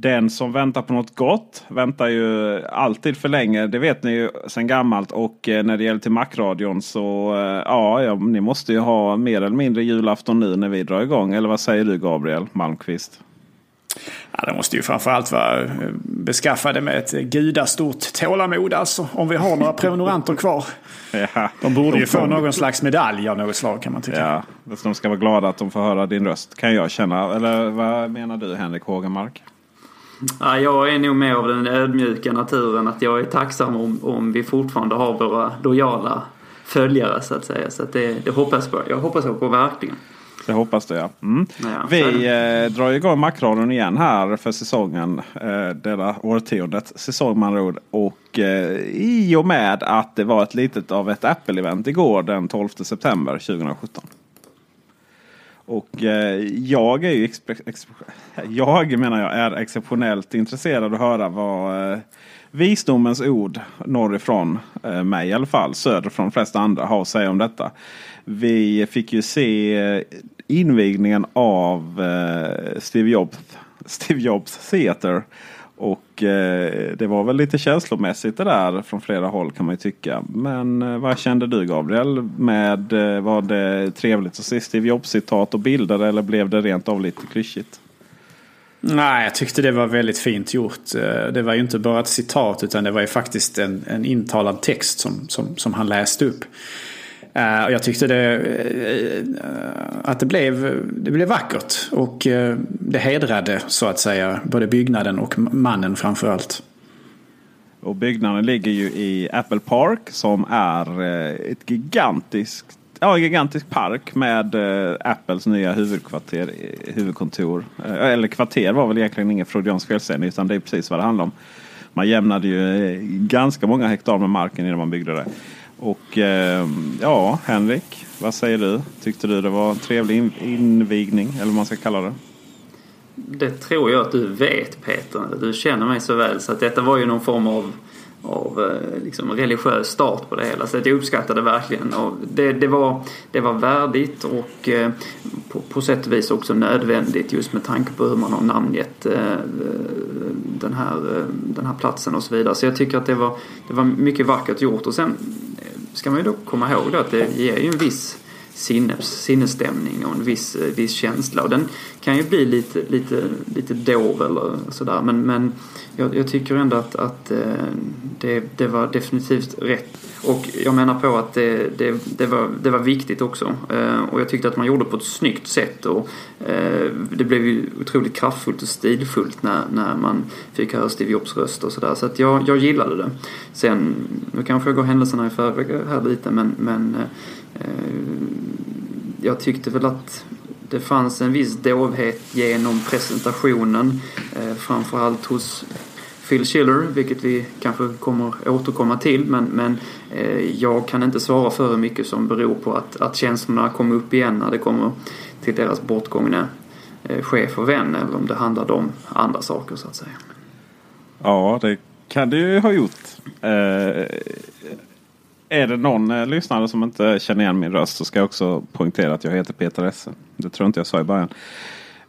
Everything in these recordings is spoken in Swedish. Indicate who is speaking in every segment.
Speaker 1: Den som väntar på något gott väntar ju alltid för länge. Det vet ni ju sedan gammalt. Och eh, när det gäller till Macradion så eh, ja, ja, ni måste ju ha mer eller mindre julafton nu när vi drar igång. Eller vad säger du Gabriel Malmqvist?
Speaker 2: Ja, de måste ju framförallt vara eh, beskaffade med ett gudastort tålamod alltså. Om vi har några prenumeranter kvar.
Speaker 1: Ja,
Speaker 2: De borde ju få någon slags medalj av något slag kan man tycka.
Speaker 1: Ja, de ska vara glada att de får höra din röst. Kan jag känna. Eller vad menar du Henrik Hågemark?
Speaker 3: Ja, jag är nog mer av den ödmjuka naturen att jag är tacksam om, om vi fortfarande har våra lojala följare så att säga. Så att det, det hoppas på. jag hoppas jag på verkligen.
Speaker 1: Det hoppas du ja. Mm.
Speaker 3: Ja,
Speaker 1: Vi eh, drar igång Macradion igen här för säsongen. Eh, detta årtiondet säsong man ord. Och eh, i och med att det var ett litet av ett Apple-event igår den 12 september 2017. Och eh, jag är ju jag menar jag är exceptionellt intresserad att höra vad eh, visdomens ord norrifrån eh, mig i alla fall, söder från de flesta andra har att säga om detta. Vi fick ju se eh, invigningen av eh, Steve Jobs, Steve Jobs Theater. Och eh, det var väl lite känslomässigt det där från flera håll kan man ju tycka. Men eh, vad kände du Gabriel? Med, eh, var det trevligt att se Steve Jobs-citat och bilder eller blev det rent av lite klyschigt?
Speaker 2: Nej, jag tyckte det var väldigt fint gjort. Eh, det var ju inte bara ett citat utan det var ju faktiskt en, en intalad text som, som, som han läste upp. Uh, och jag tyckte det, uh, att det blev, det blev vackert och uh, det hedrade så att säga både byggnaden och mannen framför allt.
Speaker 1: Och byggnaden ligger ju i Apple Park som är ett gigantiskt Ja, en gigantisk park med Apples nya huvudkvarter, huvudkontor. Eller kvarter var väl egentligen ingen freudiansk felsägning utan det är precis vad det handlar om. Man jämnade ju ganska många hektar med marken innan man byggde det. Och eh, ja, Henrik, vad säger du? Tyckte du det var en trevlig invigning eller vad man ska kalla det?
Speaker 3: Det tror jag att du vet Peter. Du känner mig så väl. Så att detta var ju någon form av av eh, liksom religiös start på det hela. Så att jag uppskattade verkligen och det, det, var, det var värdigt och eh, på, på sätt och vis också nödvändigt just med tanke på hur man har namngett eh, den, här, eh, den här platsen och så vidare. Så jag tycker att det var, det var mycket vackert gjort och sen eh, ska man ju då komma ihåg då att det ger ju en viss sinnes, sinnesstämning och en viss, viss känsla. Och den kan ju bli lite, lite, lite dov eller sådär. Men, men jag, jag tycker ändå att, att eh, det, det var definitivt rätt. Och jag menar på att det, det, det, var, det var viktigt också. Eh, och jag tyckte att man gjorde på ett snyggt sätt. Och eh, det blev ju otroligt kraftfullt och stilfullt när, när man fick höra Steve Jobs röst och sådär. Så att jag, jag gillade det. Sen, nu kanske jag går händelserna i förväg här lite men, men jag tyckte väl att det fanns en viss dovhet genom presentationen. Eh, framförallt hos Phil Schiller, vilket vi kanske kommer återkomma till. Men, men eh, jag kan inte svara för hur mycket som beror på att, att känslorna kommer upp igen när det kommer till deras bortgångna eh, chef och vän. Eller om det handlade om andra saker så att säga.
Speaker 1: Ja, det kan det ju ha gjort. Eh, är det någon eh, lyssnare som inte känner igen min röst så ska jag också poängtera att jag heter Peter Esse. Det tror jag inte jag sa i början.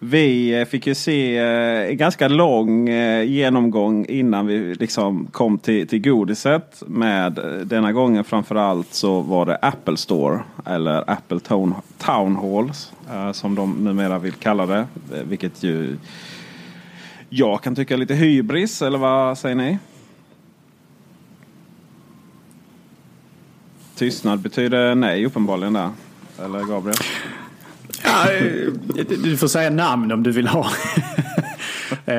Speaker 1: Vi eh, fick ju se eh, en ganska lång eh, genomgång innan vi liksom kom till, till godiset. Med denna gången framförallt så var det Apple Store eller Apple Town, Town Halls som de numera vill kalla det. Vilket ju jag kan tycka är lite hybris eller vad säger ni? Tystnad betyder nej uppenbarligen där. Eller Gabriel?
Speaker 2: Ja, du får säga namn om du vill ha. Eh,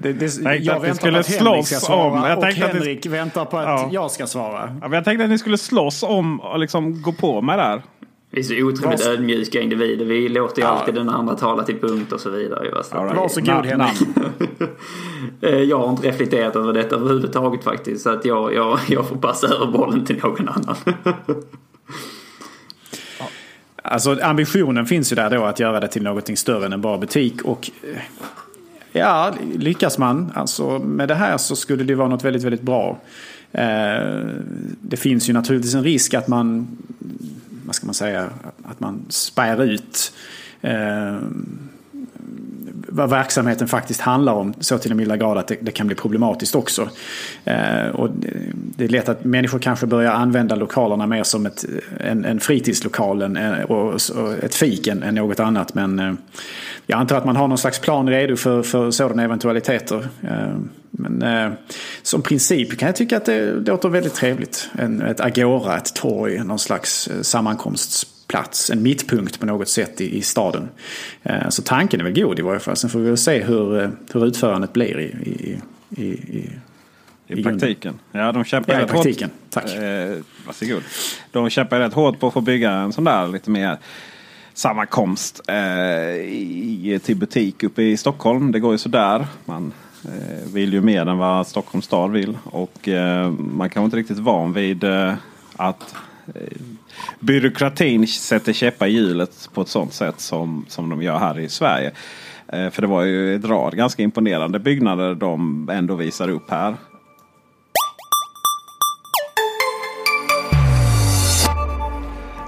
Speaker 2: det, det, jag, jag väntar på att Henrik ska svara om, jag och Henrik ni, väntar på att ja. jag ska svara.
Speaker 1: Ja, jag tänkte att ni skulle slåss om och liksom gå på mig där.
Speaker 3: Vi är så otroligt Vars... ödmjuka individer. Vi låter ju ja. alltid den andra tala till punkt och så vidare.
Speaker 2: Right. Varsågod Henrik.
Speaker 3: Eh, jag har inte reflekterat över detta överhuvudtaget faktiskt. Så att jag, jag, jag får passa över bollen till någon annan.
Speaker 2: Alltså ambitionen finns ju där då att göra det till någonting större än en bara butik. Och eh, ja, lyckas man alltså med det här så skulle det vara något väldigt, väldigt bra. Eh, det finns ju naturligtvis en risk att man, vad ska man säga, att man spär ut eh, vad verksamheten faktiskt handlar om. Så till den milda grad att det, det kan bli problematiskt också. Eh, och det är lätt att människor kanske börjar använda lokalerna mer som ett, en, en fritidslokal en, eh, och, och ett fik än, än något annat. Men eh, jag antar att man har någon slags plan redo för, för sådana eventualiteter. Eh, men eh, som princip kan jag tycka att det låter väldigt trevligt. En, ett agora, ett torg, någon slags eh, sammankomstplats sammankomst plats, en mittpunkt på något sätt i, i staden. Eh, så tanken är väl god i varje fall. Sen får vi väl se hur, eh, hur utförandet blir i, i, i, i
Speaker 1: i, praktiken. Ja, de kämpar
Speaker 2: ja, i praktiken.
Speaker 1: Hårt.
Speaker 2: Tack.
Speaker 1: Eh, varsågod. De kämpar rätt hårt på att få bygga en sån där lite mer sammankomst eh, i, till butik uppe i Stockholm. Det går ju sådär. Man eh, vill ju mer än vad Stockholms stad vill. Och eh, man kan inte riktigt van vid eh, att byråkratin sätter käppar i hjulet på ett sånt sätt som, som de gör här i Sverige. Eh, för det var ju ett rad ganska imponerande byggnader de ändå visar upp här.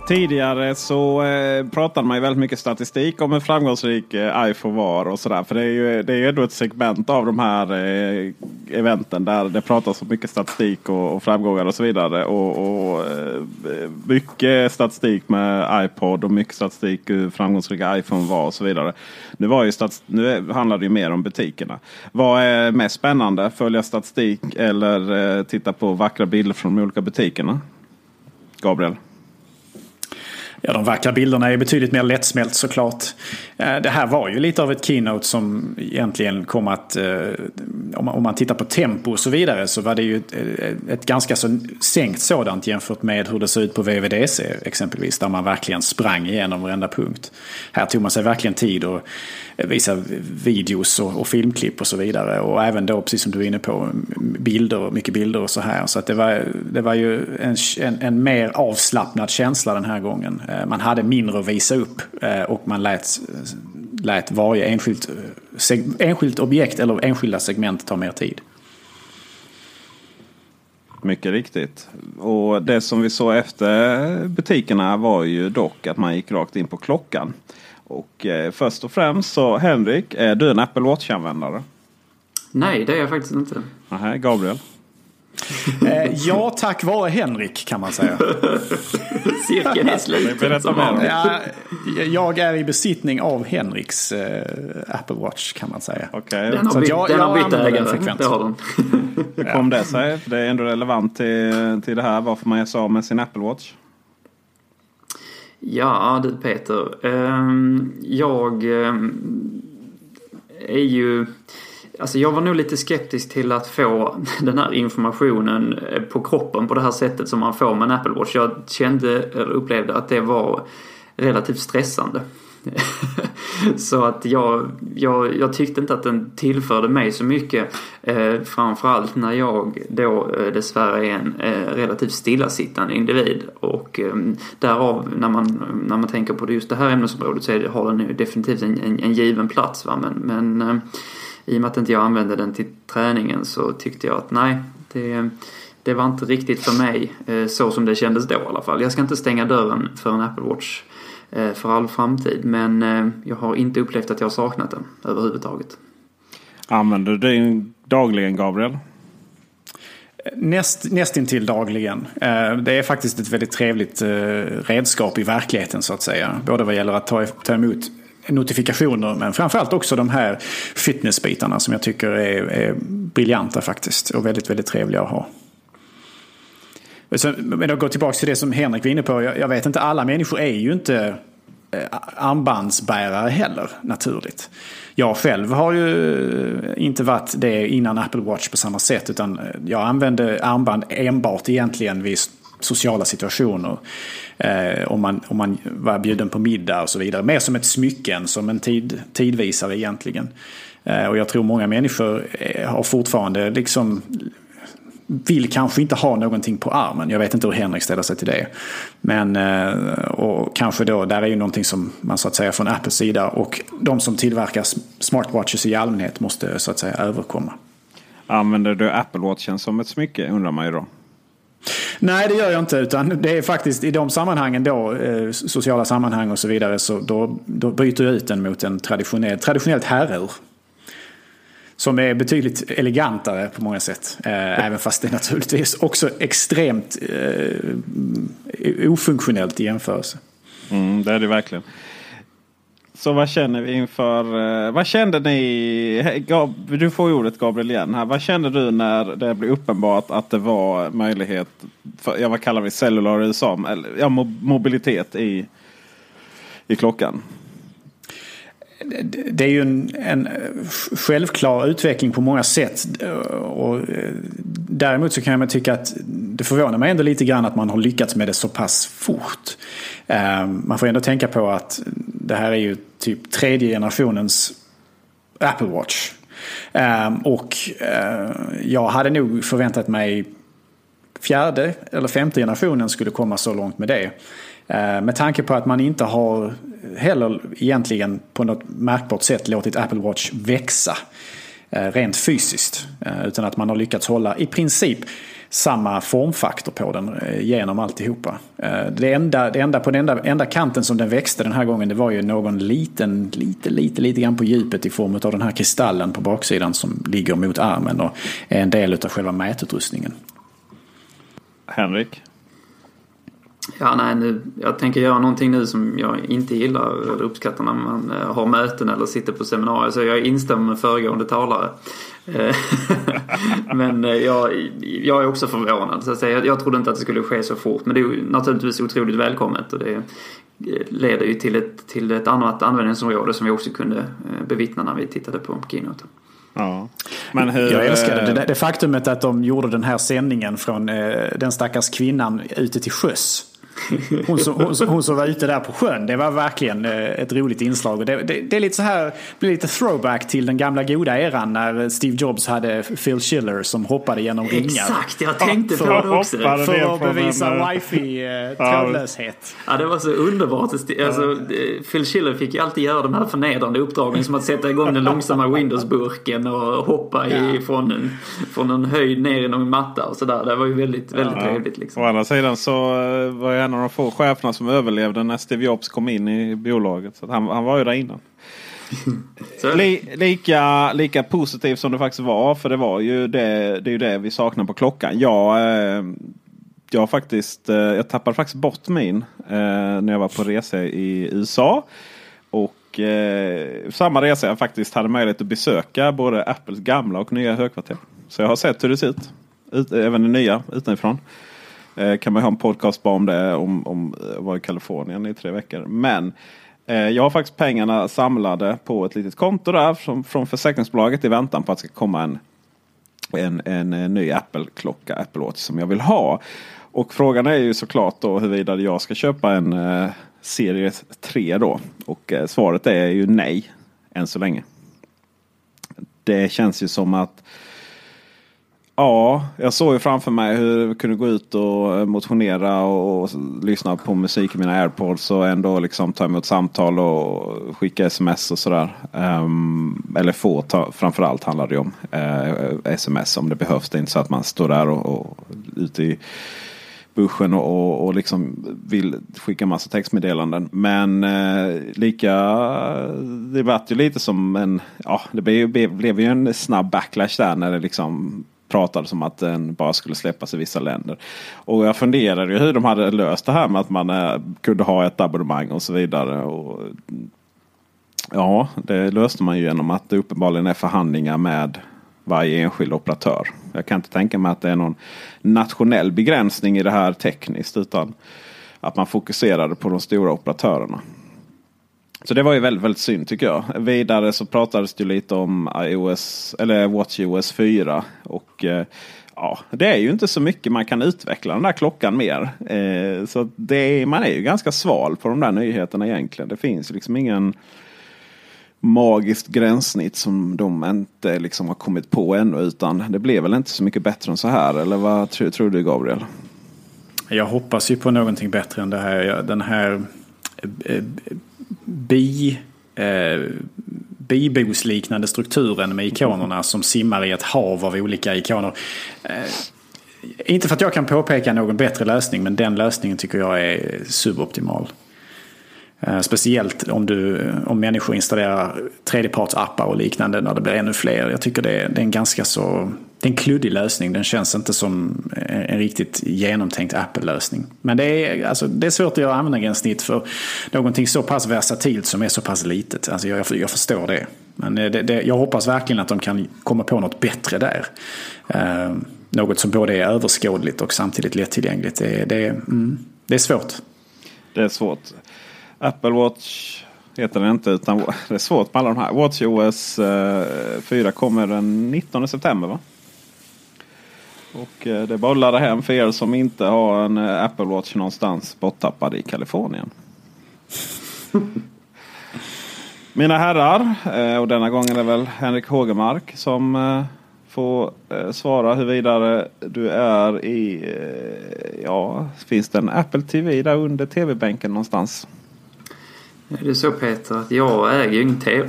Speaker 1: Tidigare så eh, pratade man ju väldigt mycket statistik om en framgångsrik eh, iPhone var och sådär. För det är ju det är ändå ett segment av de här eh, eventen där det pratas om mycket statistik och, och framgångar och så vidare. Och, och eh, mycket statistik med iPod och mycket statistik hur framgångsrika iPhone var och så vidare. Nu, var ju stats nu handlar det ju mer om butikerna. Vad är mest spännande? Följa statistik eller eh, titta på vackra bilder från de olika butikerna? Gabriel?
Speaker 2: Ja, de vackra bilderna är betydligt mer lättsmält såklart. Eh, det här var ju lite av ett keynote som egentligen kom att, eh, om man tittar på tempo och så vidare, så var det ju ett, eh, ganska så sänkt sådant jämfört med hur det såg ut på VVDC exempelvis, där man verkligen sprang igenom varenda punkt. Här tog man sig verkligen tid att visa videos och, och filmklipp och så vidare. Och även då, precis som du är inne på, bilder, mycket bilder och så här. Så att det, var, det var ju en, en, en mer avslappnad känsla den här gången. Eh, man hade mindre att visa upp eh, och man lät, lät varje enskilt, enskilt objekt eller enskilda segment ta mer tid.
Speaker 1: Mycket riktigt. Och det som vi såg efter butikerna var ju dock att man gick rakt in på klockan. Och eh, först och främst så Henrik, är du en Apple Watch-användare?
Speaker 3: Nej, det är jag faktiskt inte.
Speaker 1: Nej, Gabriel?
Speaker 2: Eh, ja, tack vare Henrik kan man säga.
Speaker 3: Cirkeln är sluten.
Speaker 1: Berätta mer.
Speaker 2: Ja, jag är i besittning av Henriks eh, Apple Watch kan man säga.
Speaker 1: Okej,
Speaker 3: Den har bytt,
Speaker 2: jag-
Speaker 3: den
Speaker 2: jag
Speaker 3: har bytt ägare.
Speaker 2: frekvent.
Speaker 3: Det har den.
Speaker 1: hur kom det sig? Det är ändå relevant till, till det här varför man är så med sin Apple Watch.
Speaker 3: Ja du Peter. ehm, jag ehm, är ju... Alltså jag var nog lite skeptisk till att få den här informationen eh, på kroppen på det här sättet som man får med en Apple Watch. Jag kände, eller upplevde att det var relativt stressande. så att jag, jag, jag tyckte inte att den tillförde mig så mycket. Eh, framförallt när jag då eh, dessvärre är en eh, relativt stillasittande individ. Och eh, därav när man, när man tänker på det, just det här ämnesområdet så är det, har den ju definitivt en, en, en given plats. Va? Men, men eh, i och med att inte jag använde den till träningen så tyckte jag att nej, det, det var inte riktigt för mig eh, så som det kändes då i alla fall. Jag ska inte stänga dörren för en Apple Watch eh, för all framtid men eh, jag har inte upplevt att jag har saknat den överhuvudtaget.
Speaker 1: Använder du den dagligen Gabriel?
Speaker 2: Näst, nästintill dagligen. Det är faktiskt ett väldigt trevligt redskap i verkligheten så att säga. Både vad gäller att ta, ta emot notifikationer men framförallt också de här fitnessbitarna som jag tycker är, är briljanta faktiskt. Och väldigt, väldigt trevliga att ha. Men jag går tillbaka till det som Henrik var inne på. Jag, jag vet inte, alla människor är ju inte eh, armbandsbärare heller naturligt. Jag själv har ju eh, inte varit det innan Apple Watch på samma sätt. Utan eh, jag använde armband enbart egentligen vid sociala situationer. Eh, om, man, om man var bjuden på middag och så vidare. Mer som ett smycke än som en tid, tidvisare egentligen. Eh, och jag tror många människor eh, har fortfarande liksom vill kanske inte ha någonting på armen. Jag vet inte hur Henrik ställer sig till det. Men eh, och kanske då, där är ju någonting som man så att säga från Apples sida och de som tillverkar smartwatches i allmänhet måste så att säga överkomma.
Speaker 1: Använder du Apple Watchen som ett smycke undrar man ju då.
Speaker 2: Nej, det gör jag inte. Utan det är faktiskt i de sammanhangen då, eh, sociala sammanhang och så vidare, så då, då byter jag ut den mot en traditionell, traditionellt herrur. Som är betydligt elegantare på många sätt. Eh, även fast det naturligtvis också extremt eh, ofunktionellt i jämförelse.
Speaker 1: Mm, det är det verkligen. Så vad känner vi inför... Eh, vad kände ni... Du får ordet Gabriel igen här. Vad kände du när det blev uppenbart att det var möjlighet för, ja, vad kallar vi cellular i USA? Eller, ja, mobilitet i, i klockan.
Speaker 2: Det är ju en, en självklar utveckling på många sätt. Och eh, däremot så kan jag tycka att det förvånar mig ändå lite grann att man har lyckats med det så pass fort. Ehm, man får ändå tänka på att det här är ju typ tredje generationens Apple Watch. Ehm, och eh, jag hade nog förväntat mig fjärde eller femte generationen skulle komma så långt med det. Eh, med tanke på att man inte har heller egentligen på något märkbart sätt låtit Apple Watch växa eh, rent fysiskt. Eh, utan att man har lyckats hålla i princip samma formfaktor på den genom alltihopa. Det enda, det enda på den enda, enda kanten som den växte den här gången det var ju någon liten, lite, lite, lite grann på djupet i form av den här kristallen på baksidan som ligger mot armen och är en del av själva mätutrustningen.
Speaker 1: Henrik?
Speaker 3: Ja, nej, nu, jag tänker göra någonting nu som jag inte gillar eller uppskattar när man eh, har möten eller sitter på seminarier. Så jag instämmer med föregående talare. Eh, Men eh, jag, jag är också förvånad. Så att säga. Jag, jag trodde inte att det skulle ske så fort. Men det är ju naturligtvis otroligt välkommet. Och det leder ju till ett, till ett annat användningsområde som vi också kunde eh, bevittna när vi tittade på Keynote.
Speaker 1: Ja. Men hur,
Speaker 2: Jag älskade det, det faktumet att de gjorde den här sändningen från eh, den stackars kvinnan ute till sjöss. Hon som, hon, hon som var ute där på sjön, det var verkligen eh, ett roligt inslag. Det, det, det är lite så här, blir lite throwback till den gamla goda eran när Steve Jobs hade Phil Schiller som hoppade genom ringar.
Speaker 3: Exakt, jag tänkte på det också.
Speaker 2: För att bevisa wifi-trådlöshet.
Speaker 3: Ja, det var så underbart. Alltså, Phil Schiller fick ju alltid göra de här förnedrande uppdragen som att sätta igång den långsamma Windows-burken och hoppa i, från, en, från en höjd ner i någon matta och sådär. Det var ju väldigt, väldigt
Speaker 1: Ja.
Speaker 3: trevligt. Liksom.
Speaker 1: Å andra sidan så eh, var jag en av de få cheferna som överlevde när Steve Jobs kom in i bolaget. Så han, han var ju där innan. Li, lika, lika positiv som det faktiskt var. För det var ju det, det, är ju det vi saknar på klockan. Jag, eh, jag, faktiskt, eh, jag tappade faktiskt bort min eh, när jag var på resa i USA. Och eh, samma resa jag faktiskt hade möjlighet att besöka både Apples gamla och nya högkvarter. Så jag har sett hur det ser ut. ut även det nya utifrån. Eh, kan man ha en podcast bara om det. Om, om att vara i Kalifornien i tre veckor. Men eh, jag har faktiskt pengarna samlade på ett litet konto där från, från försäkringsbolaget i väntan på att det ska komma en, en, en, eh, ny Apple-klocka, Apple Watch som jag vill ha. Och frågan är ju såklart då huruvida jag ska köpa en eh, Series 3 då. Och eh, svaret är ju nej än så länge. Det känns ju som att Ja, jag såg ju framför mig hur jag kunde gå ut och eh, motionera och, och lyssna på musik i mina airpods och ändå liksom ta emot samtal och skicka sms och sådär. Um, eller få, ta, framförallt handlar det om uh, sms om det behövs. Det är inte så att man står där och, och ute i buschen och, och, och liksom vill skicka massa textmeddelanden. Men eh, lika, det vart ju lite som en, ja det blev, blev, blev ju en snabb backlash där när det liksom pratades om att den bara skulle släppas i vissa länder. Och jag funderade ju hur de hade löst det här med att man eh, kunde ha ett abonnemang och så vidare. Och, ja, det löste man ju genom att det uppenbarligen är förhandlingar med varje enskild operatör. Jag kan inte tänka mig att det är någon nationell begränsning i det här tekniskt. Utan att man fokuserade på de stora operatörerna. Så det var ju väldigt, väldigt synd tycker jag. Vidare så pratades det lite om iOS eller WatchOS 4. Och eh, ja, det är ju inte så mycket man kan utveckla den där klockan mer. Eh, så det är, man är ju ganska sval på de där nyheterna egentligen. Det finns liksom ingen magiskt gränssnitt som de inte liksom har kommit på ännu. Utan det blev väl inte så mycket bättre än så här. Eller vad tror, tror du Gabriel?
Speaker 2: Jag hoppas ju på någonting bättre än det här. Den här eh, eh, bi, eh, bibosliknande strukturen med ikonerna som simmar i ett hav av olika ikoner. Eh, inte för att jag kan påpeka någon bättre lösning men den lösningen tycker jag är suboptimal. Eh, speciellt om, du, om människor installerar tredjepartsappar och liknande när det blir ännu fler. Jag tycker det är, det är en ganska så det är en kluddig lösning. Den känns inte som en riktigt genomtänkt Apple-lösning. Men det är, alltså, det är svårt att göra användargränssnitt för någonting så pass versatilt som är så pass litet. Alltså, jag, jag förstår det. Men eh, det, det, jag hoppas verkligen att de kan komma på något bättre där. Eh, något som både är överskådligt och samtidigt lättillgängligt. Det, det, mm, det är svårt.
Speaker 1: Det är svårt. Apple Watch heter den inte utan det är svårt med alla de här. WatchOS OS eh, 4 kommer den 19 september va? Och eh, det är bara att ladda hem för er som inte har en eh, Apple Watch någonstans borttappad i Kalifornien. Mina herrar, eh, och denna gången är det väl Henrik Hågemark som får svara huruvida du är i, ja, finns det en Apple TV där under TV-bänken någonstans?
Speaker 3: Är det så Peter att jag äger ju ingen TV?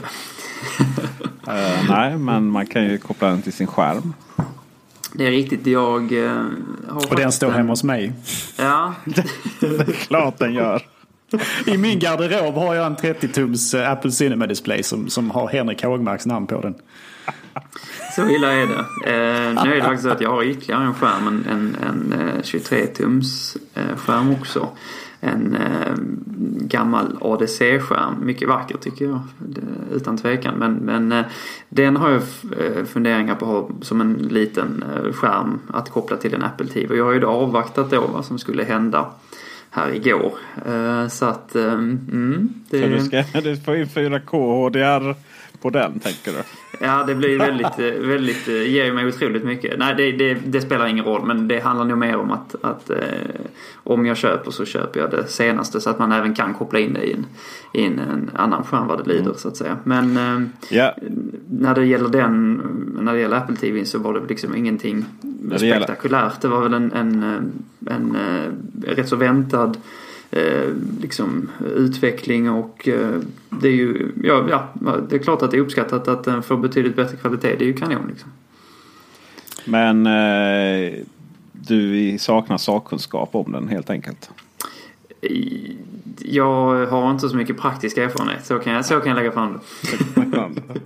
Speaker 1: Eh, nej, men man kan ju koppla den till sin skärm.
Speaker 3: Det är riktigt. Jag eh, har
Speaker 2: Och den står
Speaker 3: en-
Speaker 2: hemma hos mig.
Speaker 3: Ja,
Speaker 1: Det är klart den gör.
Speaker 2: I min garderob har jag en 30-tums eh, Apple Cinema Display som, som har Henrik Hågmarks namn på den.
Speaker 3: så illa är det. Eh, nu är det faktiskt så att jag har ytterligare en skärm. En, en, en eh, 23-tums eh, skärm också. En eh, gammal ADC-skärm. Mycket vacker tycker jag. Det, utan tvekan. Men, men eh, den har jag eh, funderingar på att ha som en liten eh, skärm att koppla till en Apple TV. Och jag har ju då avvaktat då vad som skulle hända här igår. Så att, mm, det...
Speaker 1: För du, ska, du får in 4K HDR på den tänker du?
Speaker 3: Ja, det blir väldigt, eh, väldigt, eh, ger mig otroligt mycket. Nej, det, det, det, spelar ingen roll, men det handlar nog mer om att, att eh, om jag köper så köper jag det senaste så att man även kan koppla in det i en, i en annan skärm vad det lider mm. så att säga. Men eh, yeah. när det gäller den, när det gäller Apple TV så var det liksom ingenting det spektakulärt. Det var väl en, en, en, en, en rätt så väntad Eh, liksom, utveckling och eh, det är ju, ja, ja, det är klart att det är uppskattat att den får betydligt bättre kvalitet. Det är ju kanon liksom.
Speaker 1: Men eh, du saknar sakkunskap om den helt enkelt?
Speaker 3: Jag har inte så mycket praktisk erfarenhet. Så kan jag, så kan jag lägga fram det.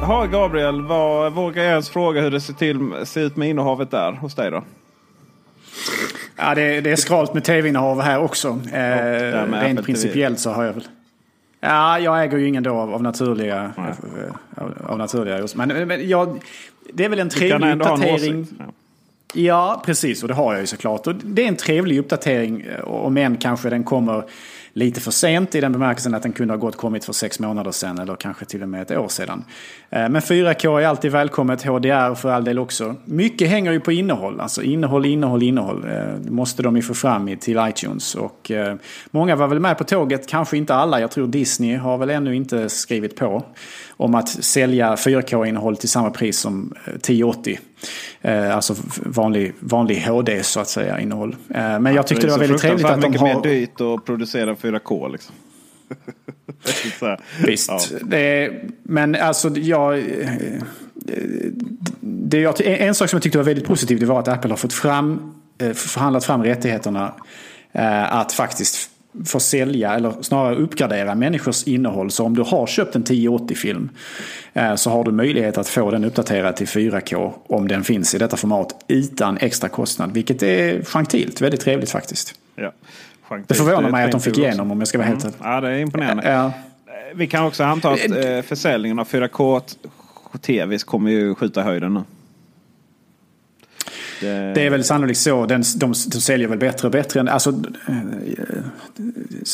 Speaker 1: Jaha Gabriel, vad, vågar jag ens fråga hur det ser, till, ser ut med innehavet där hos dig då?
Speaker 2: Ja, det, det är skralt med tv-innehav här också. Eh, rent principiellt så har jag väl... Ja, jag äger ju ingen då av, av naturliga... Av, av, naturliga men, men jag, det är väl en trevlig uppdatering. Ja. ja, precis. Och det har jag ju såklart. Och det är en trevlig uppdatering. Om än kanske den kommer lite för sent i den bemärkelsen att den kunde ha gått kommit för sex månader sedan eller kanske till och med ett år sedan. Eh, men 4K är alltid välkommet, HDR för all del också. Mycket hänger ju på innehåll, alltså innehåll, innehåll, innehåll. Eh, det måste de ju få fram till iTunes. Och eh, många var väl med på tåget, kanske inte alla. Jag tror Disney har väl ännu inte skrivit på om att sälja 4K-innehåll till samma pris som 1080. Eh, alltså vanlig, vanlig HD så att säga innehåll. Eh, men jag tyckte det, det var väldigt trevligt att de har... Det är
Speaker 1: mer dyrt att producera 4K liksom.
Speaker 2: Visst. Ja. Det, men alltså jag... Eh, det, jag... En sak som jag tyckte var väldigt positiv det var att Apple har fått fram, eh, förhandlat fram rättigheterna eh, att faktiskt få sälja, eller snarare uppgradera människors innehåll. Så om du har köpt en 1080-film eh, så har du möjlighet att få den uppdaterad till 4K om den finns i detta format utan extra kostnad. Vilket är gentilt, väldigt trevligt faktiskt. Ja. Det förvånar mig att de fick igenom om jag ska vara helt
Speaker 1: mm. Ja, det är imponerande. Ja. Vi kan också anta att eh, försäljningen av 4K-TV kommer ju skjuta höjden nu.
Speaker 2: Det... det är väl sannolikt så. Den, de, de säljer väl bättre och bättre. Alltså,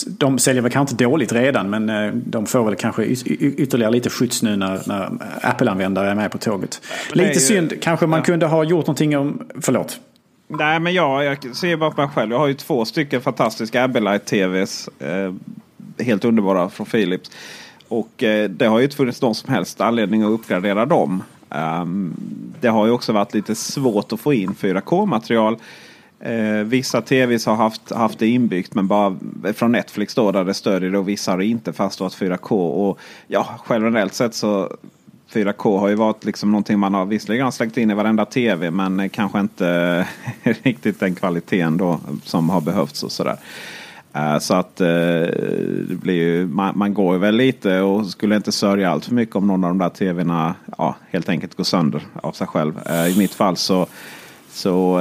Speaker 2: de säljer väl kanske inte dåligt redan men eh, de får väl kanske ytterligare lite skjuts nu när, när Apple-användare är med på tåget. Lite ju, synd. Kanske man ja. kunde ha gjort någonting om... Förlåt.
Speaker 1: Nej men jag, jag ser bara på mig själv. Jag har ju två stycken fantastiska Abelite TVs. Eh, helt underbara från Philips. Och eh, det har ju inte funnits någon som helst anledning att uppgradera dem. Um, det har ju också varit lite svårt att få in 4K-material. Uh, ehm, vissa TVs har haft, haft det inbyggt men bara från Netflix då där det stödjer det och vissa har inte fast 4K. Och ja, generellt sett så 4K har ju varit liksom någonting man har visserligen slängt in i varenda TV men kanske inte riktigt den kvaliteten då som har behövts och sådär. Eh, så att eh, det blir ju, man, man, går väl lite och skulle inte sörja allt för mycket om någon av de där tvna ja, helt enkelt går sönder av sig själv. Eh, I mitt fall så, så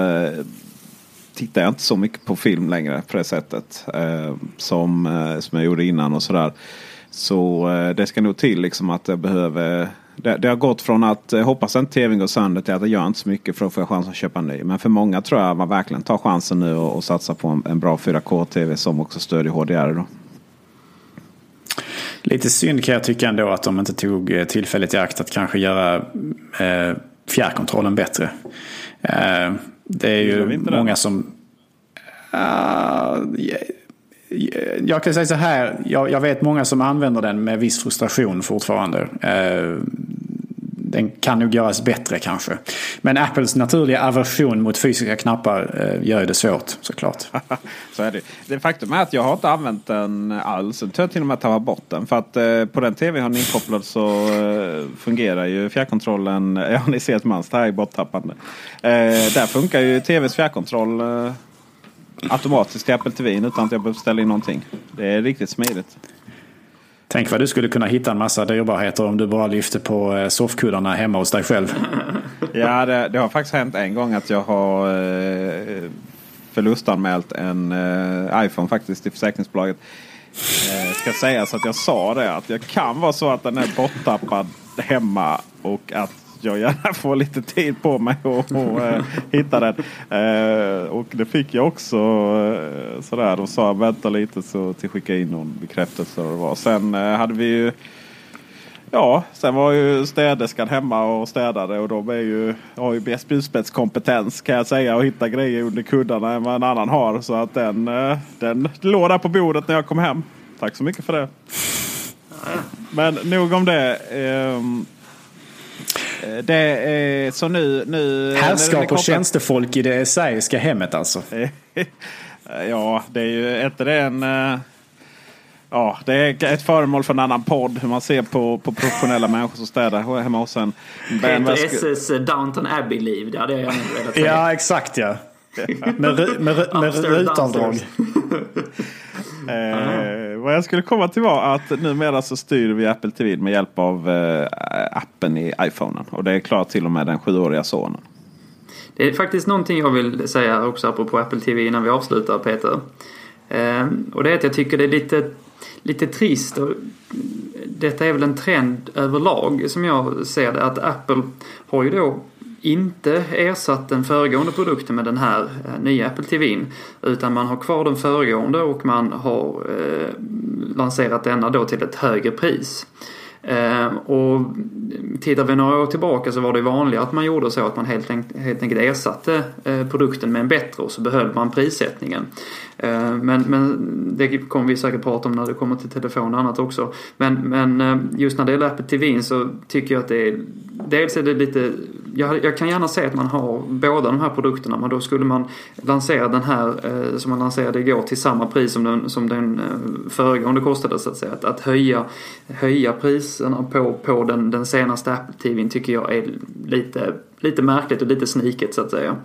Speaker 1: tittar jag inte så mycket på film längre på det sättet. som, som jag gjorde innan och sådär. Så det ska nog till liksom att jag behöver det, det, har gått från att eh, hoppas att tvn går sönder till att det gör inte så mycket för att få chans att köpa en ny. Men för många tror jag man verkligen tar chansen nu och, och satsar på en, en bra 4K-tv som också stödjer HDR. Då.
Speaker 2: Lite synd kan jag tycka ändå att de inte tog eh, tillfället i akt att kanske göra eh, fjärrkontrollen bättre. Eh, det är ju många som... Uh, jag kan säga så här, jag, jag, vet många som använder den med viss frustration fortfarande. Eh, den kan nog göras bättre kanske. Men Apples naturliga aversion mot fysiska knappar eh, gör det svårt såklart.
Speaker 1: så är det. det faktum är att jag har inte använt den alls. Jag tror till och med att jag ta bort den. För att eh, på den tv har ni inkopplad så eh, fungerar ju fjärrkontrollen. Ja, ni ser ett mönster här i borttappande. Eh, där funkar ju tvs fjärrkontroll eh, automatiskt till Apple TV utan att jag behöver ställa in någonting. Det är riktigt smidigt.
Speaker 2: Tänk vad du skulle kunna hitta en massa dyrbarheter om du bara lyfter på eh, soffkuddarna hemma hos dig själv.
Speaker 1: ja, det, det, har faktiskt hänt en gång att jag har eh, förlustanmält en eh, iPhone faktiskt till försäkringsbolaget. Eh, ska sägas att jag sa det att det kan vara så att den är borttappad hemma och att jag gärna få lite tid på mig och, och eh, hitta den. Eh, och det fick jag också Eh, sådär. De sa vänta lite så till skicka in någon bekräftelse. Och det var. Sen eh, hade vi ju Ja, sen var ju städerskan hemma och städade och de är ju, har ju spjutspetskompetens kan jag säga och hitta grejer under kuddarna än vad en annan har. Så att den, eh, den låg där på bordet när jag kom hem. Tack så mycket för det. Men nog om det. Ehm, Ehm, det är så nu... nu
Speaker 2: Härskap och tjänstefolk i det esaiska hemmet alltså.
Speaker 1: ja, det är ju inte det en... Eh, ja, det är ett föremål för en annan podd. Hur man ser på, på professionella människor som städar hemma hos en.
Speaker 3: Heter SS Downton Abbey-liv. Det hade jag gärna velat säga.
Speaker 2: Ja, exakt ja. med, med, med, med rutavdrag.
Speaker 1: Eh, vad jag skulle komma till var att numera så styr vi Apple TV med hjälp av eh, appen i iPhonen. Och det är klart till och med den sjuåriga sonen.
Speaker 3: Det är faktiskt någonting jag vill säga också apropå Apple TV innan vi avslutar Peter. Eh, och det är att jag tycker det är lite, lite trist. Och detta är väl en trend överlag som jag ser det. Att Apple har ju då inte ersatt den föregående produkten med den här eh, nya Apple TVn. Utan man har kvar den föregående och man har eh, lanserat denna då till ett högre pris. Ehm, och tittar vi några år tillbaka så var det vanligare att man gjorde så att man helt, enkelt, helt enkelt ersatte eh, produkten med en bättre och så behöll man prissättningen. Ehm, men, men det kommer vi säkert prata om när det kommer till telefon och annat också. Men, men ehm, just när det gäller Apple TV så tycker jag att det är Dels är det lite jag, jag, kan gärna se att man har båda de här produkterna men då skulle man lansera den här eh, som man lanserade igår till samma pris som den, som den eh, föregående kostade så att säga. Att, att höja, höja priserna på, på den, den senaste Apple TVn tycker jag är lite, lite märkligt och lite sniket så att säga.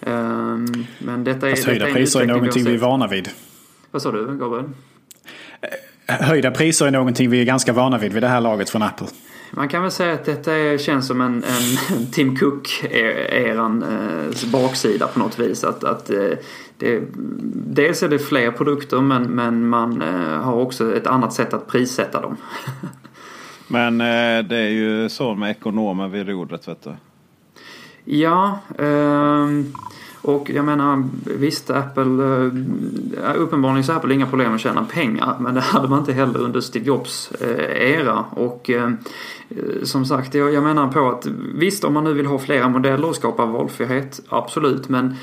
Speaker 3: Um, men detta är...
Speaker 2: Fast höjda priser är någonting vi är vana vid.
Speaker 3: Vad sa du Gabriel?
Speaker 2: Höjda priser är någonting vi är ganska vana vid vid det här laget från Apple.
Speaker 3: Man kan väl säga att detta är, känns som en, en Tim Cook-eran eh, baksida på något vis. Att, att eh, det, dels är det fler produkter men, men man eh, har också ett annat sätt att prissätta dem.
Speaker 1: men eh, det är ju så med ekonomer vid rodret vet du.
Speaker 3: Ja. Um, och jag menar visst Apple, eh, uppenbarligen så har Apple inga problem med att tjäna pengar men det hade man inte heller under Steve Jobs eh, era. Och eh, som sagt, jag menar på att visst om man nu vill ha flera modeller och skapa valfrihet, absolut. Men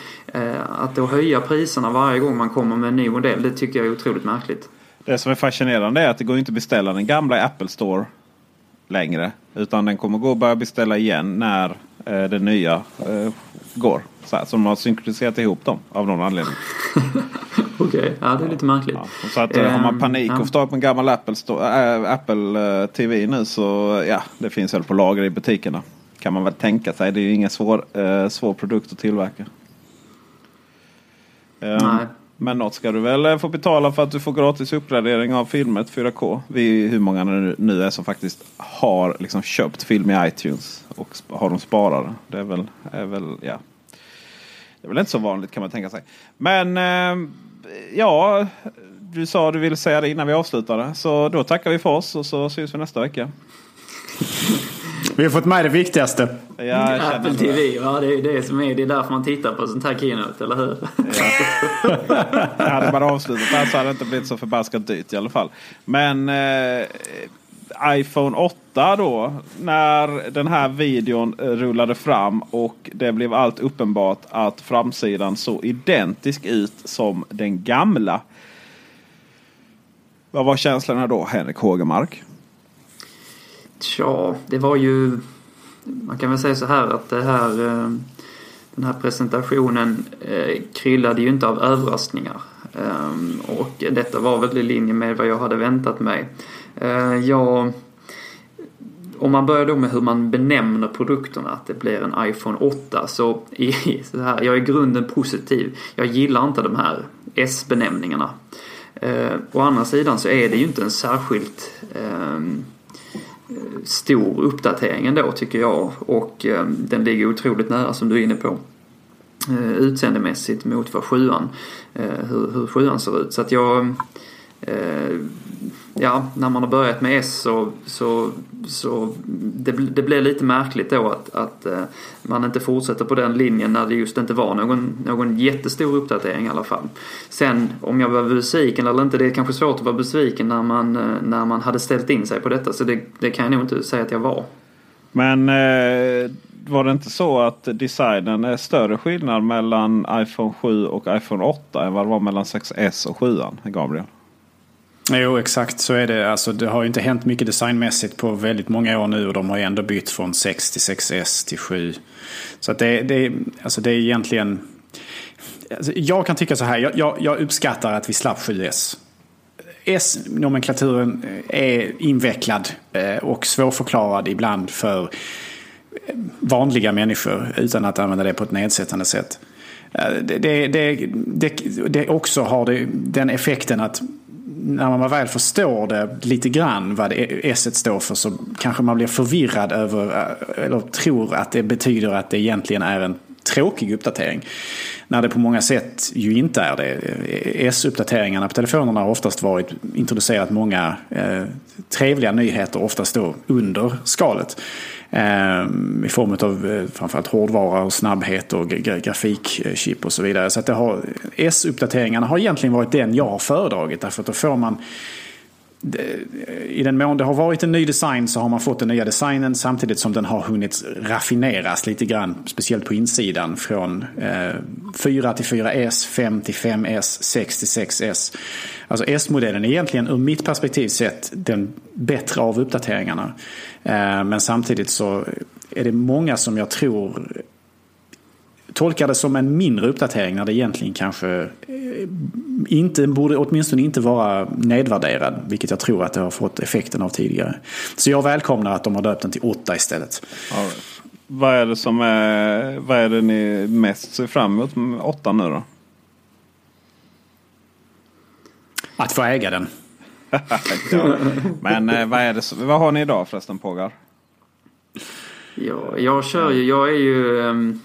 Speaker 3: att då höja priserna varje gång man kommer med en ny modell, det tycker jag är otroligt märkligt.
Speaker 1: Det som är fascinerande är att det går inte att beställa den gamla Apple Store längre. Utan den kommer gå att börja beställa igen när eh, den nya eh, går. Så, här, så de har synkroniserat ihop dem av någon anledning.
Speaker 3: Okej, okay. ja det är lite märkligt.
Speaker 1: Ja, så att, um, har man ehm, panik och får tag på en gammal Apple, äh, Apple TV nu så ja, det finns väl på lager i butikerna. Kan man väl tänka sig. Det är ju ingen svår, äh, svår produkt att tillverka. Um, Nej. Men något ska du väl eh, få betala för att du får gratis uppgradering av filmer 4K. Vi hur många det nu är som faktiskt har liksom köpt film i iTunes och har dem sparade. Det är väl, är väl, ja. Det är väl inte så vanligt kan man tänka sig. Men eh, ja, du sa du ville säga det innan vi avslutade. Så då tackar vi för oss och så syns vi nästa vecka.
Speaker 2: Vi har fått med det viktigaste.
Speaker 3: Ja, Apple TV, ja, det är det som är. Det är därför man tittar på sånt här keynote, eller hur?
Speaker 1: Ja. hade man avslutat där så hade det inte blivit så förbaskat dyrt i alla fall. Men eh, iPhone 8 då. När den här videon rullade fram och det blev allt uppenbart att framsidan såg identisk ut som den gamla. Vad var känslorna då, Henrik Hågemark?
Speaker 3: Tja, det var ju... Man kan väl säga så här att det här, eh, den här presentationen eh, kryllade ju inte av överraskningar. Eh, och detta var väl i linje med vad jag hade väntat mig. Jag om man börjar då med hur man benämner produkterna, att det blir en iPhone 8, så, i, så här, jag är i grunden positiv. Jag gillar inte de här S-benämningarna. Eh, å andra sidan så är det ju inte en särskilt eh, stor uppdatering ändå tycker jag och eh, den ligger otroligt nära som du är inne på eh, utseendemässigt mot vad sjuan, eh, hur, hur sjuan ser ut. Så att jag eh, ja, när man har börjat med S så, så, så det, det blir lite märkligt då att, att eh, man inte fortsätter på den linjen när det just inte var någon, någon jättestor uppdatering i alla fall. Sen om jag var besviken eller inte, det är kanske svårt att vara besviken när man, eh, när man hade ställt in sig på detta så det, det kan jag nog inte säga att jag var.
Speaker 1: Men eh, var det inte så att designen är större skillnad mellan iPhone 7 och iPhone 8 än vad det var mellan 6S och 7 Gabriel?
Speaker 2: Jo, exakt så är det. Alltså, det har ju inte hänt mycket designmässigt på väldigt många år nu och de har ju ändå bytt från 6 till 6S till 7. Så att det, det, alltså det är egentligen... Alltså jag kan tycka så här, jag, jag, jag uppskattar att vi slapp 7S. S-nomenklaturen eh, är invecklad eh, och svårförklarad ibland för eh, vanliga människor utan att använda det på ett nedsättande sätt. Det, det, det, det, också har det, den effekten att när man väl förstår det lite grann vad e- S står för så kanske man blir förvirrad över eh, eller tror att det betyder att det egentligen är en tråkig uppdatering. När det på många sätt ju inte är det. Eh, S-uppdateringarna på telefonerna har oftast varit introducerat många eh, trevliga nyheter, oftast då under skalet. Ehm, I form av eh, framförallt hårdvara och snabbhet och grafikchip och så vidare. Så att det har, S-uppdateringarna har egentligen varit den jag har föredragit. Därför att då får man i den mån det har varit en ny design så har man fått den nya designen samtidigt som den har hunnit raffineras lite grann. Speciellt på insidan från eh, 4 till 4S, 5 till 5S, 6 till 6S. Alltså S-modellen är egentligen ur mitt perspektiv sett den bättre av uppdateringarna. Eh, men samtidigt så är det många som jag tror tolkar det som en mindre uppdatering när det egentligen kanske eh, inte, borde åtminstone inte vara nedvärderad. Vilket jag tror att det har fått effekten av tidigare. Så jag välkomnar att de har döpt den till 8 istället.
Speaker 1: Right. Vad är det som är, vad är det ni mest ser fram emot med 8 nu då?
Speaker 2: Att få äga den.
Speaker 1: ja. Men eh, vad, är det, vad har ni idag förresten Pågar?
Speaker 3: Ja, jag kör ju, jag är ju ehm,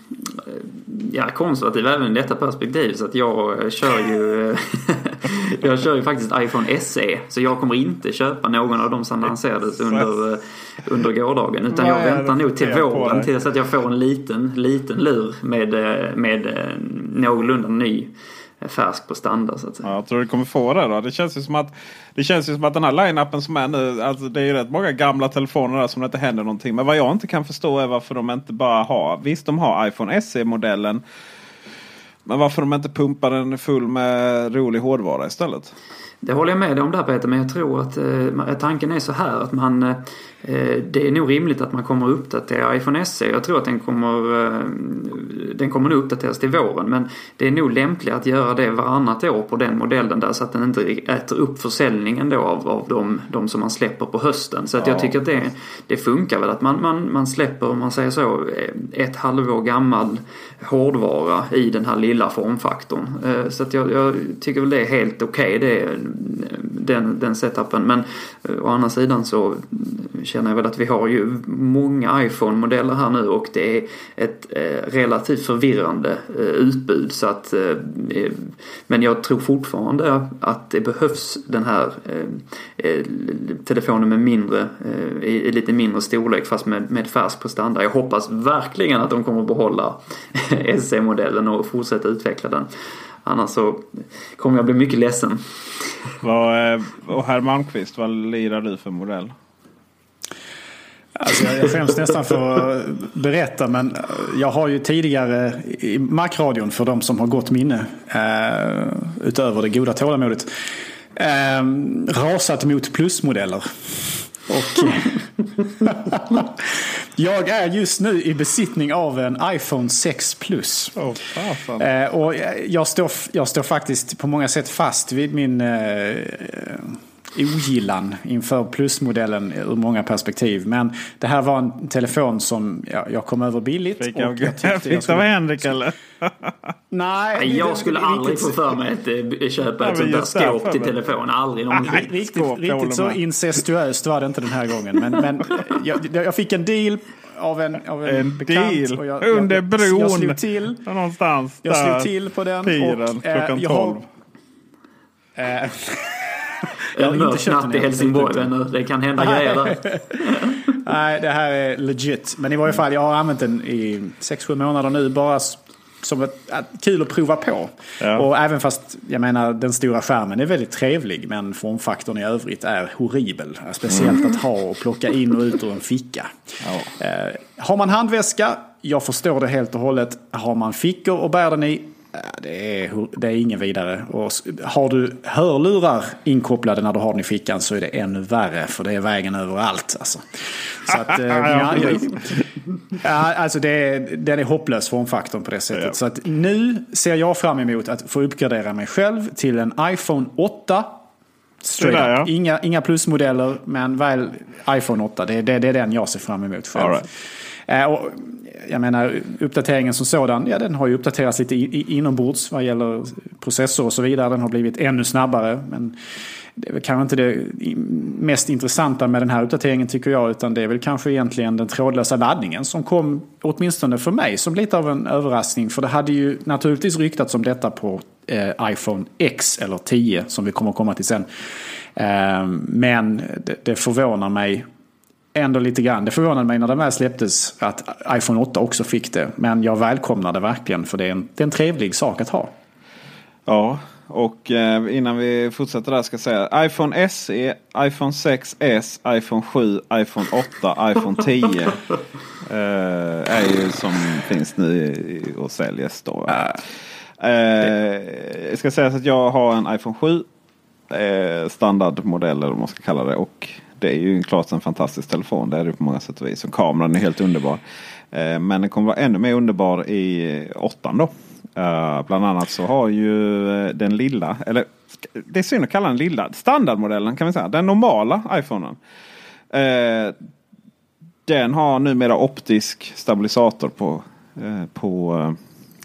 Speaker 3: ja, konservativ även i detta perspektiv så att jag kör ju Jag kör ju faktiskt iPhone SE så jag kommer inte köpa någon av de som lanserades under, eh, under gårdagen utan jag väntar nog till våren tills att jag får en liten, liten lur med, eh, med eh, någorlunda ny färsk på standard. Så att säga.
Speaker 1: Ja, jag tror du kommer få det då. Det känns ju som att, det känns ju som att den här line-upen som är nu. Alltså det är ju rätt många gamla telefoner där som det inte händer någonting. Men vad jag inte kan förstå är varför de inte bara har. Visst de har iPhone SE-modellen. Men varför de inte pumpar den full med rolig hårdvara istället?
Speaker 3: Det håller jag med dig om där Peter, men jag tror att eh, tanken är så här att man Eh, det är nog rimligt att man kommer att uppdatera iPhone SE. Jag tror att den kommer, eh, den kommer nog uppdateras till våren men det är nog lämpligt att göra det varannat år på den modellen där så att den inte äter upp försäljningen då av, av de, de som man släpper på hösten. Så att ja. jag tycker att det, det funkar väl att man, man, man släpper, om man säger så, ett halvår gammal hårdvara i den här lilla formfaktorn. Eh, så att jag, jag tycker väl det är helt okej okay, den, den setupen. Men å andra sidan så känner jag väl att vi har ju många iPhone-modeller här nu och det är ett eh, relativt förvirrande eh, utbud. Så att, eh, men jag tror fortfarande att det behövs den här telefonen med mindre, i, lite mindre storlek fast med, med färsk prestanda. Jag hoppas verkligen att de kommer att behålla SE-modellen och fortsätta utveckla den. Annars så kommer jag bli mycket ledsen.
Speaker 1: och herr Malmqvist, vad lirar du för modell?
Speaker 2: Alltså jag skäms nästan för att berätta men jag har ju tidigare i Macradion för de som har gott minne uh, utöver det goda tålamodet uh, rasat mot plusmodeller. Och jag är just nu i besittning av en iPhone 6 Plus.
Speaker 1: Oh,
Speaker 2: uh, och jag står, jag står faktiskt på många sätt fast vid min ogillan inför plusmodellen ur många perspektiv. Men det här var en telefon som jag, jag kom över billigt.
Speaker 1: Fick jag, jag fick jag av Henrik eller?
Speaker 3: Nej, jag skulle det, aldrig få för mig att äh, köpa ett sånt där skåp till telefon. Aldrig någonsin.
Speaker 2: Nej, riktigt, riktigt så incestuöst var det inte den här gången. Men, men jag, jag fick en deal av en, av en,
Speaker 1: en
Speaker 2: bekant.
Speaker 1: Deal. Och jag, Under bron. Jag
Speaker 2: slog till.
Speaker 1: Någonstans
Speaker 2: Jag slog till på den.
Speaker 1: Piren,
Speaker 2: och,
Speaker 1: klockan äh, 12.
Speaker 2: Har, äh, Jag har inte köpt
Speaker 3: natt i. Helsingborg vänner. Det kan hända grejer där.
Speaker 2: Nej, det här är legit. Men i varje fall, jag har använt den i 6-7 månader nu. Bara som ett, att, kul att prova på.
Speaker 1: Ja.
Speaker 2: Och även fast, jag menar, den stora skärmen är väldigt trevlig. Men formfaktorn i övrigt är horribel. Speciellt att ha och plocka in och ut ur en ficka. Eh, har man handväska, jag förstår det helt och hållet. Har man fickor och bär den i, det är, det är ingen vidare. Och har du hörlurar inkopplade när du har den i fickan så är det ännu värre. För det är vägen överallt. Alltså. Så att, eh, ja, ja, alltså det är, den är hopplös formfaktorn på det sättet.
Speaker 1: Ja.
Speaker 2: Så att nu ser jag fram emot att få uppgradera mig själv till en iPhone 8. Straight
Speaker 1: där, ja.
Speaker 2: Inga, inga plusmodeller, men väl iPhone 8. Det, det, det är den jag ser fram emot själv.
Speaker 1: All right.
Speaker 2: Eh, och, jag menar, uppdateringen som sådan, ja den har ju uppdaterats lite inombords vad gäller processor och så vidare. Den har blivit ännu snabbare. Men det är väl kanske inte det mest intressanta med den här uppdateringen tycker jag. Utan det är väl kanske egentligen den trådlösa laddningen som kom, åtminstone för mig, som lite av en överraskning. För det hade ju naturligtvis ryktats om detta på eh, iPhone X eller 10 som vi kommer att komma till sen. Eh, men det, det förvånar mig ändå lite grann. Det förvånade mig när den väl släpptes att iPhone 8 också fick det. Men jag välkomnar det verkligen för det är en, det är en trevlig sak att ha.
Speaker 1: Ja, och eh, innan vi fortsätter där ska jag säga iPhone SE, iPhone 6S, iPhone 7, iPhone 8, iPhone 10. eh, är ju som finns nu i- och säljs då. Eh, jag ska säga så att jag har en iPhone 7. Eh, standardmodell eller vad man ska kalla det. Och det är ju klart en fantastisk telefon. Det är det på många sätt och vis. Och kameran är helt underbar. Eh, men den kommer vara ännu mer underbar i åttan då. Eh, bland annat så har ju eh, den lilla, eller det är synd att kalla den lilla, standardmodellen kan vi säga. Den normala iPhonen. Den har numera optisk stabilisator på, på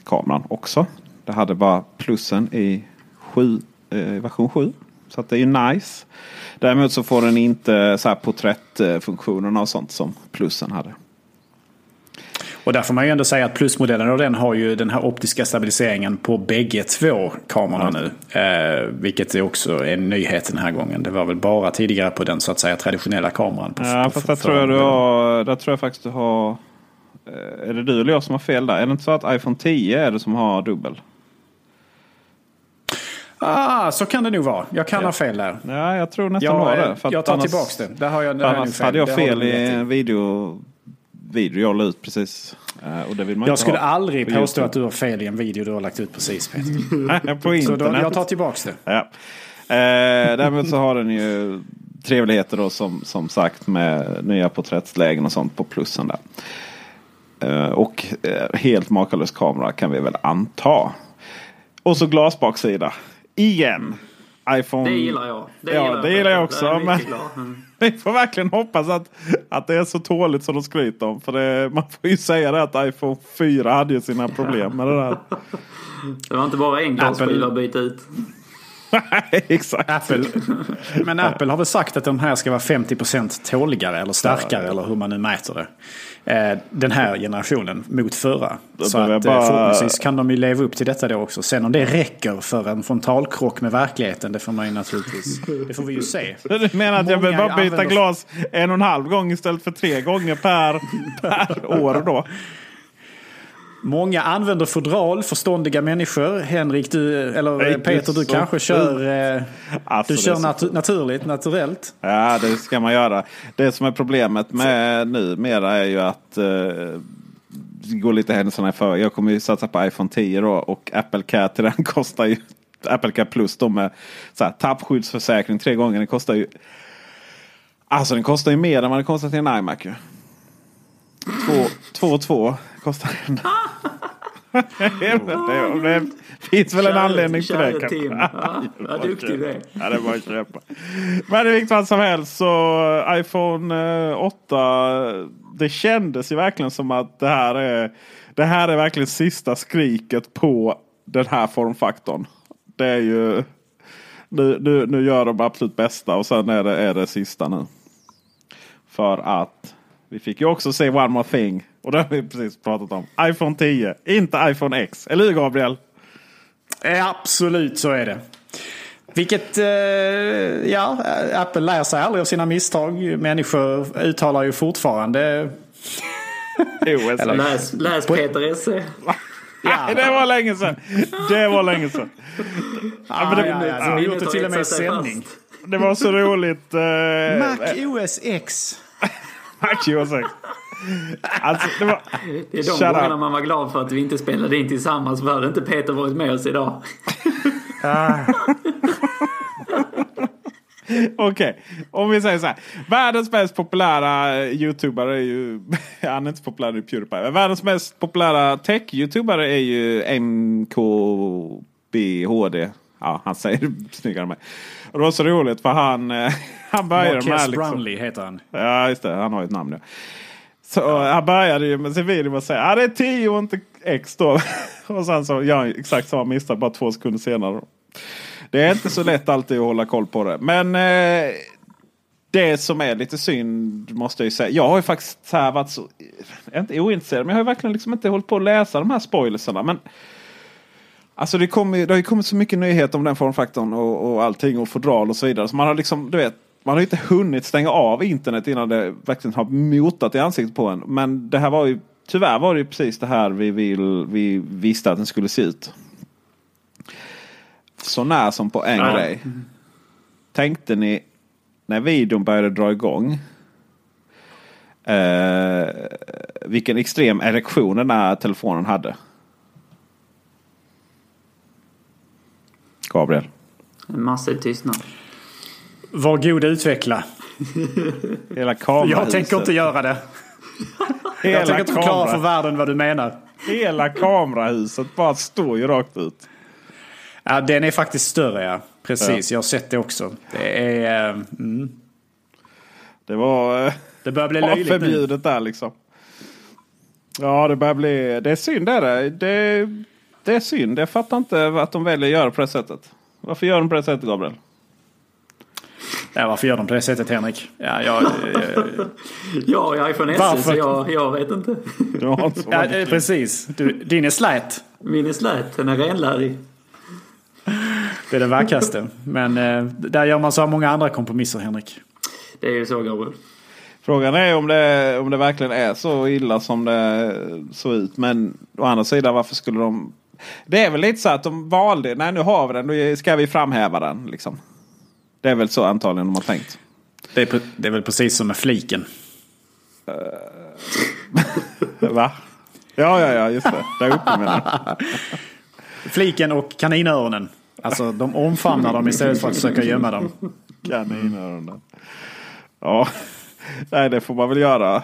Speaker 1: kameran också. Det hade bara plussen i 7, version 7. Så att det är ju nice. Däremot så får den inte så här porträttfunktionerna och sånt som plussen hade.
Speaker 2: Och där får man ju ändå säga att plusmodellen och den har ju den här optiska stabiliseringen på bägge två kamerorna nu. Eh, vilket är också en nyhet den här gången. Det var väl bara tidigare på den så att säga traditionella kameran. På,
Speaker 1: Ja,
Speaker 2: på
Speaker 1: fast där
Speaker 2: för-
Speaker 1: tror, jag du har, där tror jag faktiskt du har... eh, Är det du eller jag som har fel där? Är det inte så att iPhone 10 är det som har dubbel?
Speaker 2: Ah, så kan det nog vara. Jag kan
Speaker 1: Ja.
Speaker 2: ha fel där.
Speaker 1: Ja, jag tror nästan
Speaker 2: Jag, eh,
Speaker 1: det. För
Speaker 2: jag tar
Speaker 1: annars-
Speaker 2: tillbaks det. Där har jag, där
Speaker 1: annars
Speaker 2: fel.
Speaker 1: hade jag fel i en video, video jag la ut precis. Eh, Och det vill man
Speaker 2: Jag skulle
Speaker 1: ha
Speaker 2: aldrig
Speaker 1: på
Speaker 2: påstå
Speaker 1: YouTube.
Speaker 2: att du har fel i en video du har lagt ut precis Peter.
Speaker 1: På
Speaker 2: Så då, jag tar tillbaks det.
Speaker 1: Ja. Eh, däremot så har den ju trevligheter då som, som sagt med nya porträttslägen och sånt på plussen där. Eh, och eh, helt makalös kamera kan vi väl anta. Och så glasbaksida. Igen. iPhone.
Speaker 3: Det gillar jag. Det
Speaker 1: ja,
Speaker 3: gillar
Speaker 1: det gillar jag också.
Speaker 3: Jag
Speaker 1: Men.
Speaker 3: Mm.
Speaker 1: vi får verkligen hoppas att, att det är så tåligt som de skryter om. För det, man får ju säga det att iPhone 4 hade ju sina problem med det där.
Speaker 3: Det var inte bara en glasskiva att byta ut.
Speaker 1: Nej, Exakt.
Speaker 2: Apple, men Apple har väl sagt att de här ska vara 50% tåligare eller starkare eller hur man nu mäter det. Eh, Den här generationen mot förra. Så att
Speaker 1: jag
Speaker 2: eh,
Speaker 1: bara-
Speaker 2: förhoppningsvis kan de ju leva upp till detta då också. Sen om det räcker för en frontalkrock med verkligheten det får man ju naturligtvis. Det får vi ju se.
Speaker 1: Du menar att jag
Speaker 2: Många
Speaker 1: behöver bara byta
Speaker 2: använder-
Speaker 1: glas en och en halv gång istället för tre gånger per, per år då?
Speaker 2: Många använder fodral, förståndiga människor. Henrik, du, eller
Speaker 1: Nej,
Speaker 2: eh, Peter, du kanske kör, eh,
Speaker 1: Alltså,
Speaker 2: du kör
Speaker 1: så
Speaker 2: natu- naturligt, naturellt.
Speaker 1: Ja, det ska man göra. Det som är problemet med numera är ju att eh, det går lite händelserna för. Jag kommer ju satsa på iPhone 10 då och Apple Care till den kostar ju Apple Care Plus då med så här, tappskyddsförsäkring tre gånger. Den kostar ju Alltså den kostar ju mer än vad den kostar till en iMac. Ju. Två, två och två kostar den. Det, det finns väl en anledning till det. kanske.
Speaker 3: Tim. Ja, vad duktig du är.
Speaker 1: Ja, det är bara att köpa. Men i vilket fall som helst så iPhone eh, 8. Det kändes ju verkligen som att det här är, det här är verkligen sista skriket på den här formfaktorn. Det är ju nu, nu, nu gör de absolut bästa och sen är det, är det sista nu. För att vi fick ju också se One More Thing. Och det har vi precis pratat om. iPhone 10, inte iPhone X. Eller hur Gabriel?
Speaker 2: Eh, Absolut så är det. Vilket, eh, ja, Apple lär sig aldrig av sina misstag. Människor uttalar ju fortfarande...
Speaker 3: Eller, läs, läs Peter Esse.
Speaker 1: Ja. det var länge sedan. Det var länge sedan.
Speaker 2: Ja, men det, ja, ja, har gjort det till och med i sändning.
Speaker 1: Det var så roligt.
Speaker 2: Mac OS X.
Speaker 1: Mac OS X.
Speaker 3: Alltså, det, var... det är de gångerna man var glad för att vi inte spelade in tillsammans. För hade inte Peter varit med oss idag.
Speaker 1: Okej, okay. om vi säger så här. Världens mest populära youtubare är ju... han är inte så populär i Pewdiepie. Världens mest populära tech-youtubare är ju MKBHD. Ja, han säger snyggare än mig. Och det var så roligt för han, han började
Speaker 2: Marques med... Liksom, Brownlee heter han.
Speaker 1: Ja, just det. Han har ju ett namn nu. Så ja. han började ju med sin video med att säga att ah, det är 10 och inte X då. och sen så gör han exakt samma misstag bara två sekunder senare. Det är inte så lätt alltid att hålla koll på det. Men eh, det som är lite synd måste jag ju säga. Jag har ju faktiskt så här varit så, inte ointresserad, men jag har verkligen liksom inte hållit på att läsa de här spoilersarna. Men Alltså det, kom, det har ju kommit så mycket nyheter om den formfaktorn och, och allting och fodral och så vidare. Så man har liksom, du vet, man har inte hunnit stänga av internet innan det verkligen har motat i ansiktet på en. Men det här var ju tyvärr var det precis det här vi, vill, vi visste att den skulle se ut. Så när som på en ja. grej. Tänkte ni när videon började dra igång. Eh, vilken extrem erektion den här telefonen hade. Gabriel.
Speaker 3: En massiv tystnad.
Speaker 2: Var god utveckla.
Speaker 1: Hela kamerahuset.
Speaker 2: Jag tänker inte göra det. Hela jag tänker inte förklara för världen vad du menar.
Speaker 1: Hela kamerahuset bara står ju rakt ut.
Speaker 2: Ja, den är faktiskt större ja. Precis, ja. jag har sett det också. Det är... Mm.
Speaker 1: Det var... Eh,
Speaker 2: det börjar bli löjligt
Speaker 1: förbjudet nu. där liksom. Ja, det börjar bli... Det är synd är det. det. Det är synd. Jag fattar inte att de väljer att göra på det sättet. Varför gör de på det sättet, Gabriel?
Speaker 2: Ja, varför gör de på det sättet Henrik? Ja, jag,
Speaker 3: jag är iPhone SE så jag, jag vet inte.
Speaker 2: ja, precis. Du, din är slät.
Speaker 3: Min är slät. Den är renlärig.
Speaker 2: Det är det vackraste. Men eh, där gör man så många andra kompromisser Henrik.
Speaker 3: Det är ju så Gabriel.
Speaker 1: Frågan är om det, om det verkligen är så illa som det såg ut. Men å andra sidan varför skulle de... Det är väl lite så att de valde, nej nu har vi den, då ska vi framhäva den. Liksom. Det är väl så antagligen de har tänkt.
Speaker 2: Det är, det är väl precis som med fliken.
Speaker 1: Uh, va? Ja, ja, ja, just det. Där uppe menar
Speaker 2: Fliken och kaninöronen. Alltså de omfamnar dem istället för att försöka gömma dem.
Speaker 1: Kaninöronen. Ja, nej det får man väl göra.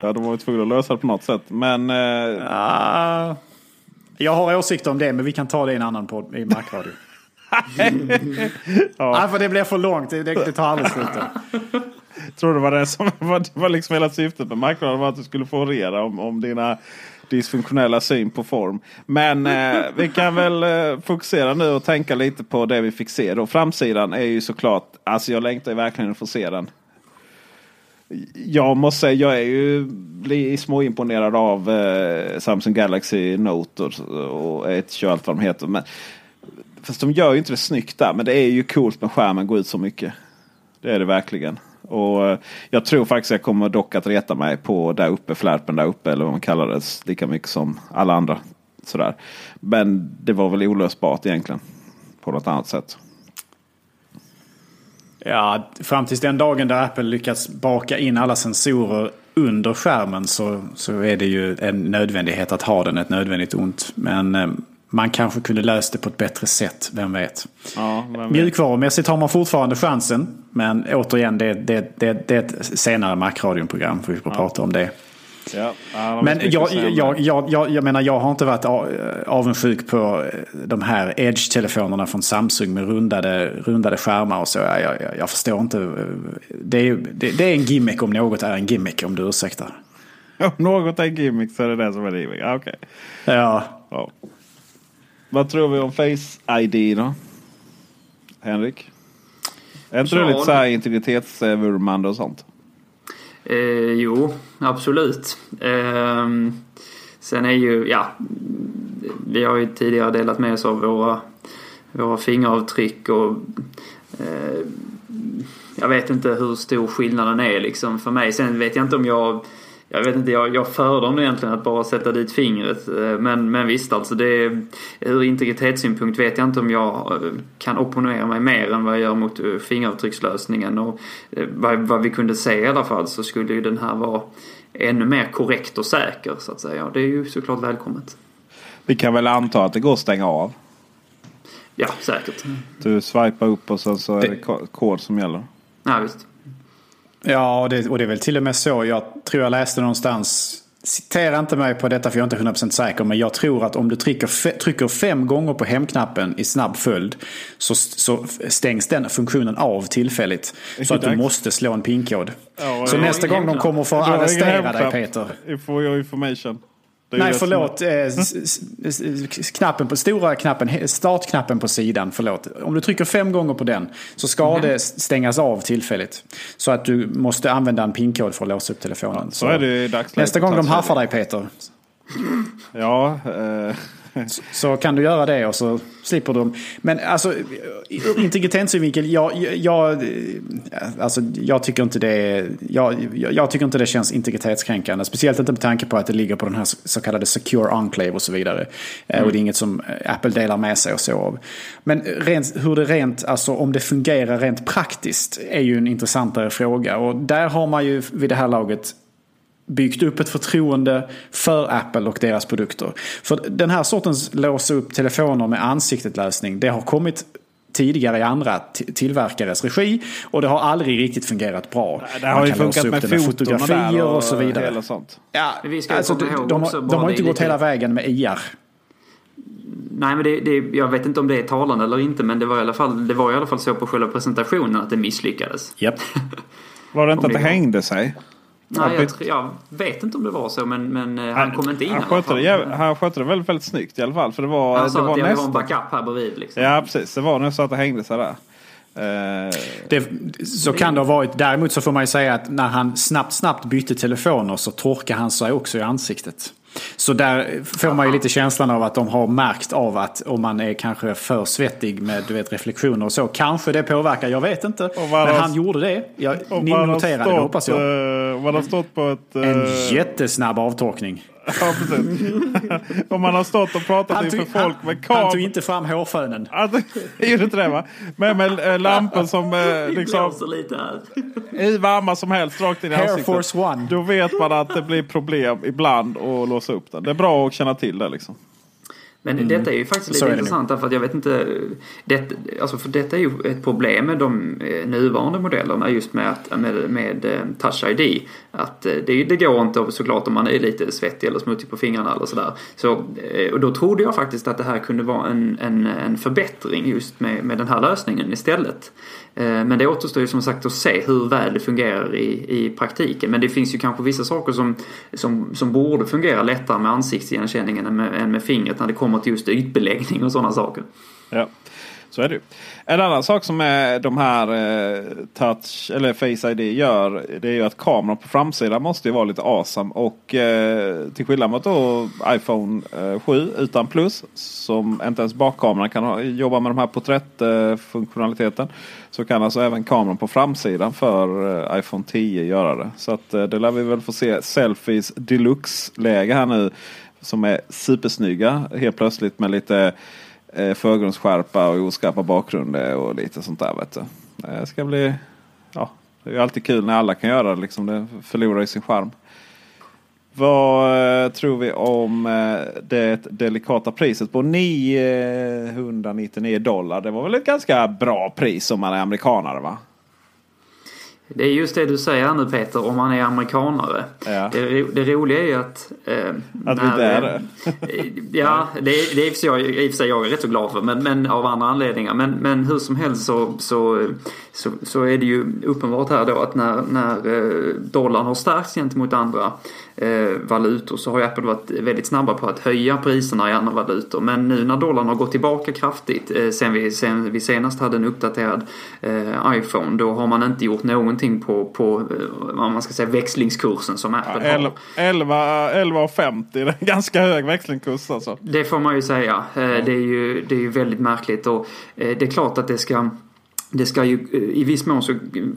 Speaker 1: Ja, de var ju tvungna att lösa det på något sätt. Men... Eh,
Speaker 2: Ah, jag har åsikter om det, men vi kan ta det i en annan podd i Macradio. ja. för det blir för långt. Det, det tar aldrig slut.
Speaker 1: tror det var det som var, det var liksom hela syftet med. Var att du skulle få orera om, om dina dysfunktionella syn på form. Men eh, vi kan väl eh, fokusera nu och tänka lite på det vi fick se. Då. Framsidan är ju såklart, alltså jag längtar ju verkligen att få se den. Jag måste säga, jag är ju småimponerad av eh, Samsung Galaxy Note och, och Edge och allt vad de heter. Men, fast de gör ju inte det snyggt där. Men det är ju coolt med skärmen går ut så mycket. Det är det verkligen. Och eh, jag tror faktiskt jag kommer dock att reta mig på där uppe, flärpen där uppe eller vad man kallar det. Lika mycket som alla andra. Sådär. Men det var väl olösbart egentligen. På något annat sätt.
Speaker 2: Ja, fram tills den dagen där Apple lyckats baka in alla sensorer under skärmen så, så är det ju en nödvändighet att ha den, ett nödvändigt ont. Men eh, man kanske kunde löst det på ett bättre sätt, vem vet.
Speaker 1: Ja, vem vet.
Speaker 2: Mjukvarumässigt har man fortfarande chansen. Men återigen, det, det, det, det är ett senare Mac-radion-program. För vi får prata om det.
Speaker 1: Ja,
Speaker 2: Men jag, jag, jag, jag, jag menar, jag har inte varit avundsjuk på eh, de här Edge-telefonerna från Samsung med rundade, rundade skärmar och så. Jag, jag, jag förstår inte. eh, Det är, det, det är en gimmick om något är en gimmick, om du ursäktar.
Speaker 1: Om något är gimmick så är det det som är gimmick. Ja, okej.
Speaker 2: Ja.
Speaker 1: Ja. Vad tror vi om Face ID då? Henrik? Är inte du lite så här
Speaker 3: det-
Speaker 1: integritetsvurmande och sånt?
Speaker 3: Eh, jo, absolut. Eh, sen är ju, ja, vi har ju tidigare delat med oss av våra, våra fingeravtryck och eh, jag vet inte hur stor skillnaden är liksom för mig. Sen vet jag inte om jag jag vet inte, jag, jag föredrar nog egentligen att bara sätta dit fingret. Eh, Men, men visst alltså, det, ur integritetssynpunkt vet jag inte om jag eh, kan opponera mig mer än vad jag gör mot eh, fingeravtryckslösningen. Och vad, vad vi kunde se i alla fall så skulle ju den här vara ännu mer korrekt och säker så att säga. Och det är ju såklart välkommet.
Speaker 1: Vi kan väl anta att det går att stänga av.
Speaker 3: Ja, säkert.
Speaker 1: Du swipar upp och sen så är det ko- kod som gäller.
Speaker 3: Ja, visst.
Speaker 2: Ja, och det, och det är väl till och med så. Jag tror jag läste någonstans. Citera inte mig på detta för jag är inte 100% säker. Men jag tror att om du trycker, trycker fem gånger på hemknappen i snabb följd. Så, så stängs den funktionen av tillfälligt. Så att du måste slå en pinkod.
Speaker 1: Ja,
Speaker 2: så nästa gång de kommer få
Speaker 1: har ingen
Speaker 2: arrestera dig. Peter.
Speaker 1: For your information.
Speaker 2: Nej, förlåt.
Speaker 1: är-
Speaker 2: Eh, knappen på, stora knappen, startknappen på sidan, förlåt. Om du trycker fem gånger på den så ska
Speaker 1: Mhm.
Speaker 2: det stängas av tillfälligt. Så att du måste använda en pinkod för att låsa upp telefonen.
Speaker 1: Så är det i dagsläget.
Speaker 2: Nästa gång de
Speaker 1: så
Speaker 2: haffar dig. Peter,
Speaker 1: Ja, eh,
Speaker 2: så kan du göra det och så slipper du. Men alltså, integritetssynvinkel, jag, jag, alltså, jag, tycker inte det, jag, jag tycker inte det känns integritetskränkande. Speciellt inte med tanke på att det ligger på den här så kallade secure enclave och så vidare. Eh, Och det är inget som Apple delar med sig och så av. Men rent, hur det rent, alltså om det fungerar rent praktiskt är ju en intressantare fråga. Och där har man ju vid det här laget byggt upp ett förtroende för Apple och deras produkter. För den här sortens låsa upp telefoner med ansiktet-lösning, det har kommit tidigare i andra tillverkares regi och det har aldrig riktigt fungerat bra.
Speaker 1: det har
Speaker 2: Man
Speaker 1: ju funkat
Speaker 2: upp
Speaker 1: med foton
Speaker 2: fotografier och, så vidare.
Speaker 1: Hela sånt.
Speaker 2: Ja,
Speaker 3: vi ska
Speaker 2: alltså,
Speaker 3: komma
Speaker 2: de,
Speaker 3: ihåg
Speaker 2: de, har- de har inte gått
Speaker 3: lite-
Speaker 2: hela vägen med IR.
Speaker 3: Nej men det, det, jag vet inte om det är talande eller inte men det var, i alla fall, det var i alla fall så på själva presentationen att det misslyckades.
Speaker 2: Japp.
Speaker 1: Var det inte att det hängde sig?
Speaker 3: Nej, jag,
Speaker 1: bytt-
Speaker 3: jag vet inte om det var så men, men eh, han kom inte in
Speaker 1: han skötte, det, jäv- han skötte det väldigt, väldigt snyggt i alla fall. För det var,
Speaker 3: Han
Speaker 1: det
Speaker 3: sa
Speaker 1: var
Speaker 3: att jag ha en
Speaker 1: nästan...
Speaker 3: backup här bredvid liksom.
Speaker 1: Ja precis, det var nog så att det hängde sig där. Eh,
Speaker 2: Det, så kan det ha varit. Däremot så får man ju säga att när han snabbt, snabbt bytte telefoner så torkade han sig också i ansiktet. Så där får man ju lite känslan av att de har märkt av att om man är kanske för svettig med du vet, reflektioner och så. Kanske det påverkar, jag vet inte. Men han gjorde det. Jag, ni noterade det
Speaker 1: stått,
Speaker 2: hoppas jag.
Speaker 1: eh, Man har stått på ett... eh,
Speaker 2: En jättesnabb avtorkning.
Speaker 1: Ja, precis. och man har stått och pratat
Speaker 2: Han
Speaker 1: inför folk
Speaker 2: han,
Speaker 1: med
Speaker 2: han
Speaker 1: kameror.
Speaker 2: tog inte fram hårfönen.
Speaker 1: Gjorde inte det va? Men med eh, lampor som eh, liksom i varma som helst rakt in i ansiktet.
Speaker 2: Force One.
Speaker 1: Då vet man att det blir problem ibland att låsa upp den. Det är bra att känna till det liksom.
Speaker 3: Men detta är ju faktiskt lite intressant därför att jag vet inte. Det, alltså för detta är ju ett problem med de eh, nuvarande modellerna just med, att, med, med eh, Touch ID. Att eh, det, det går inte såklart om man är lite svettig eller smutsig på fingrarna eller sådär. Så, och då trodde jag faktiskt att det här kunde vara en, en, en förbättring just med, med den här lösningen istället. Eh, men det återstår ju som sagt att se hur väl det fungerar i, i praktiken. Men det finns ju kanske vissa saker som, som, som borde fungera lättare med ansiktsigenkänningen än med, än med fingret när det kommer till just ytbeläggning och sådana saker.
Speaker 1: Ja, så är det ju. En annan sak som är de här eh, touch eller Face ID gör. Det är ju att kameran på framsidan måste ju vara lite awesome. Och eh, till skillnad mot då iPhone eh, 7 utan plus. Som inte ens bakkameran kan ha, jobba med de här porträttfunktionaliteten. så kan alltså även kameran på framsidan för eh, iPhone 10 göra det. Så att eh, det lär vi väl få se selfies deluxe-läge här nu. Som är supersnygga helt plötsligt med lite eh, förgrundsskärpa och oskarpa bakgrunder och lite sånt där. Vet du. Det ska bli... Ja, det är ju alltid kul när alla kan göra det. Liksom. Det förlorar ju sin charm. Vad eh, tror vi om eh, det delikata priset på 999 dollar? Det var väl ett ganska bra pris om man är amerikanare va?
Speaker 3: Det är just det du säger nu Peter, om man är amerikanare.
Speaker 1: Ja.
Speaker 3: Det, det roliga är ju att... Eh,
Speaker 1: Att vi inte är det.
Speaker 3: ja, det är, det är i och för sig jag, i och för sig jag är rätt så glad för, men, men av andra anledningar. Men, men hur som helst så, så, så, så är det ju uppenbart här då att när, när eh, dollarn har stärkts gentemot andra eh, valutor så har ju Apple varit väldigt snabba på att höja priserna i andra valutor. Men nu när dollarn har gått tillbaka kraftigt eh, sen, vi, sen vi senast hade en uppdaterad eh, iPhone då har man inte gjort någonting på, på eh, vad man ska säga växlingskursen som Apple har.
Speaker 1: 11 11,50 det är en ganska hög växlingskurs alltså.
Speaker 3: Det får man ju säga. Eh, Det, är ju, det är ju väldigt märkligt och eh, det är klart att det ska det ska ju, eh, I viss mån så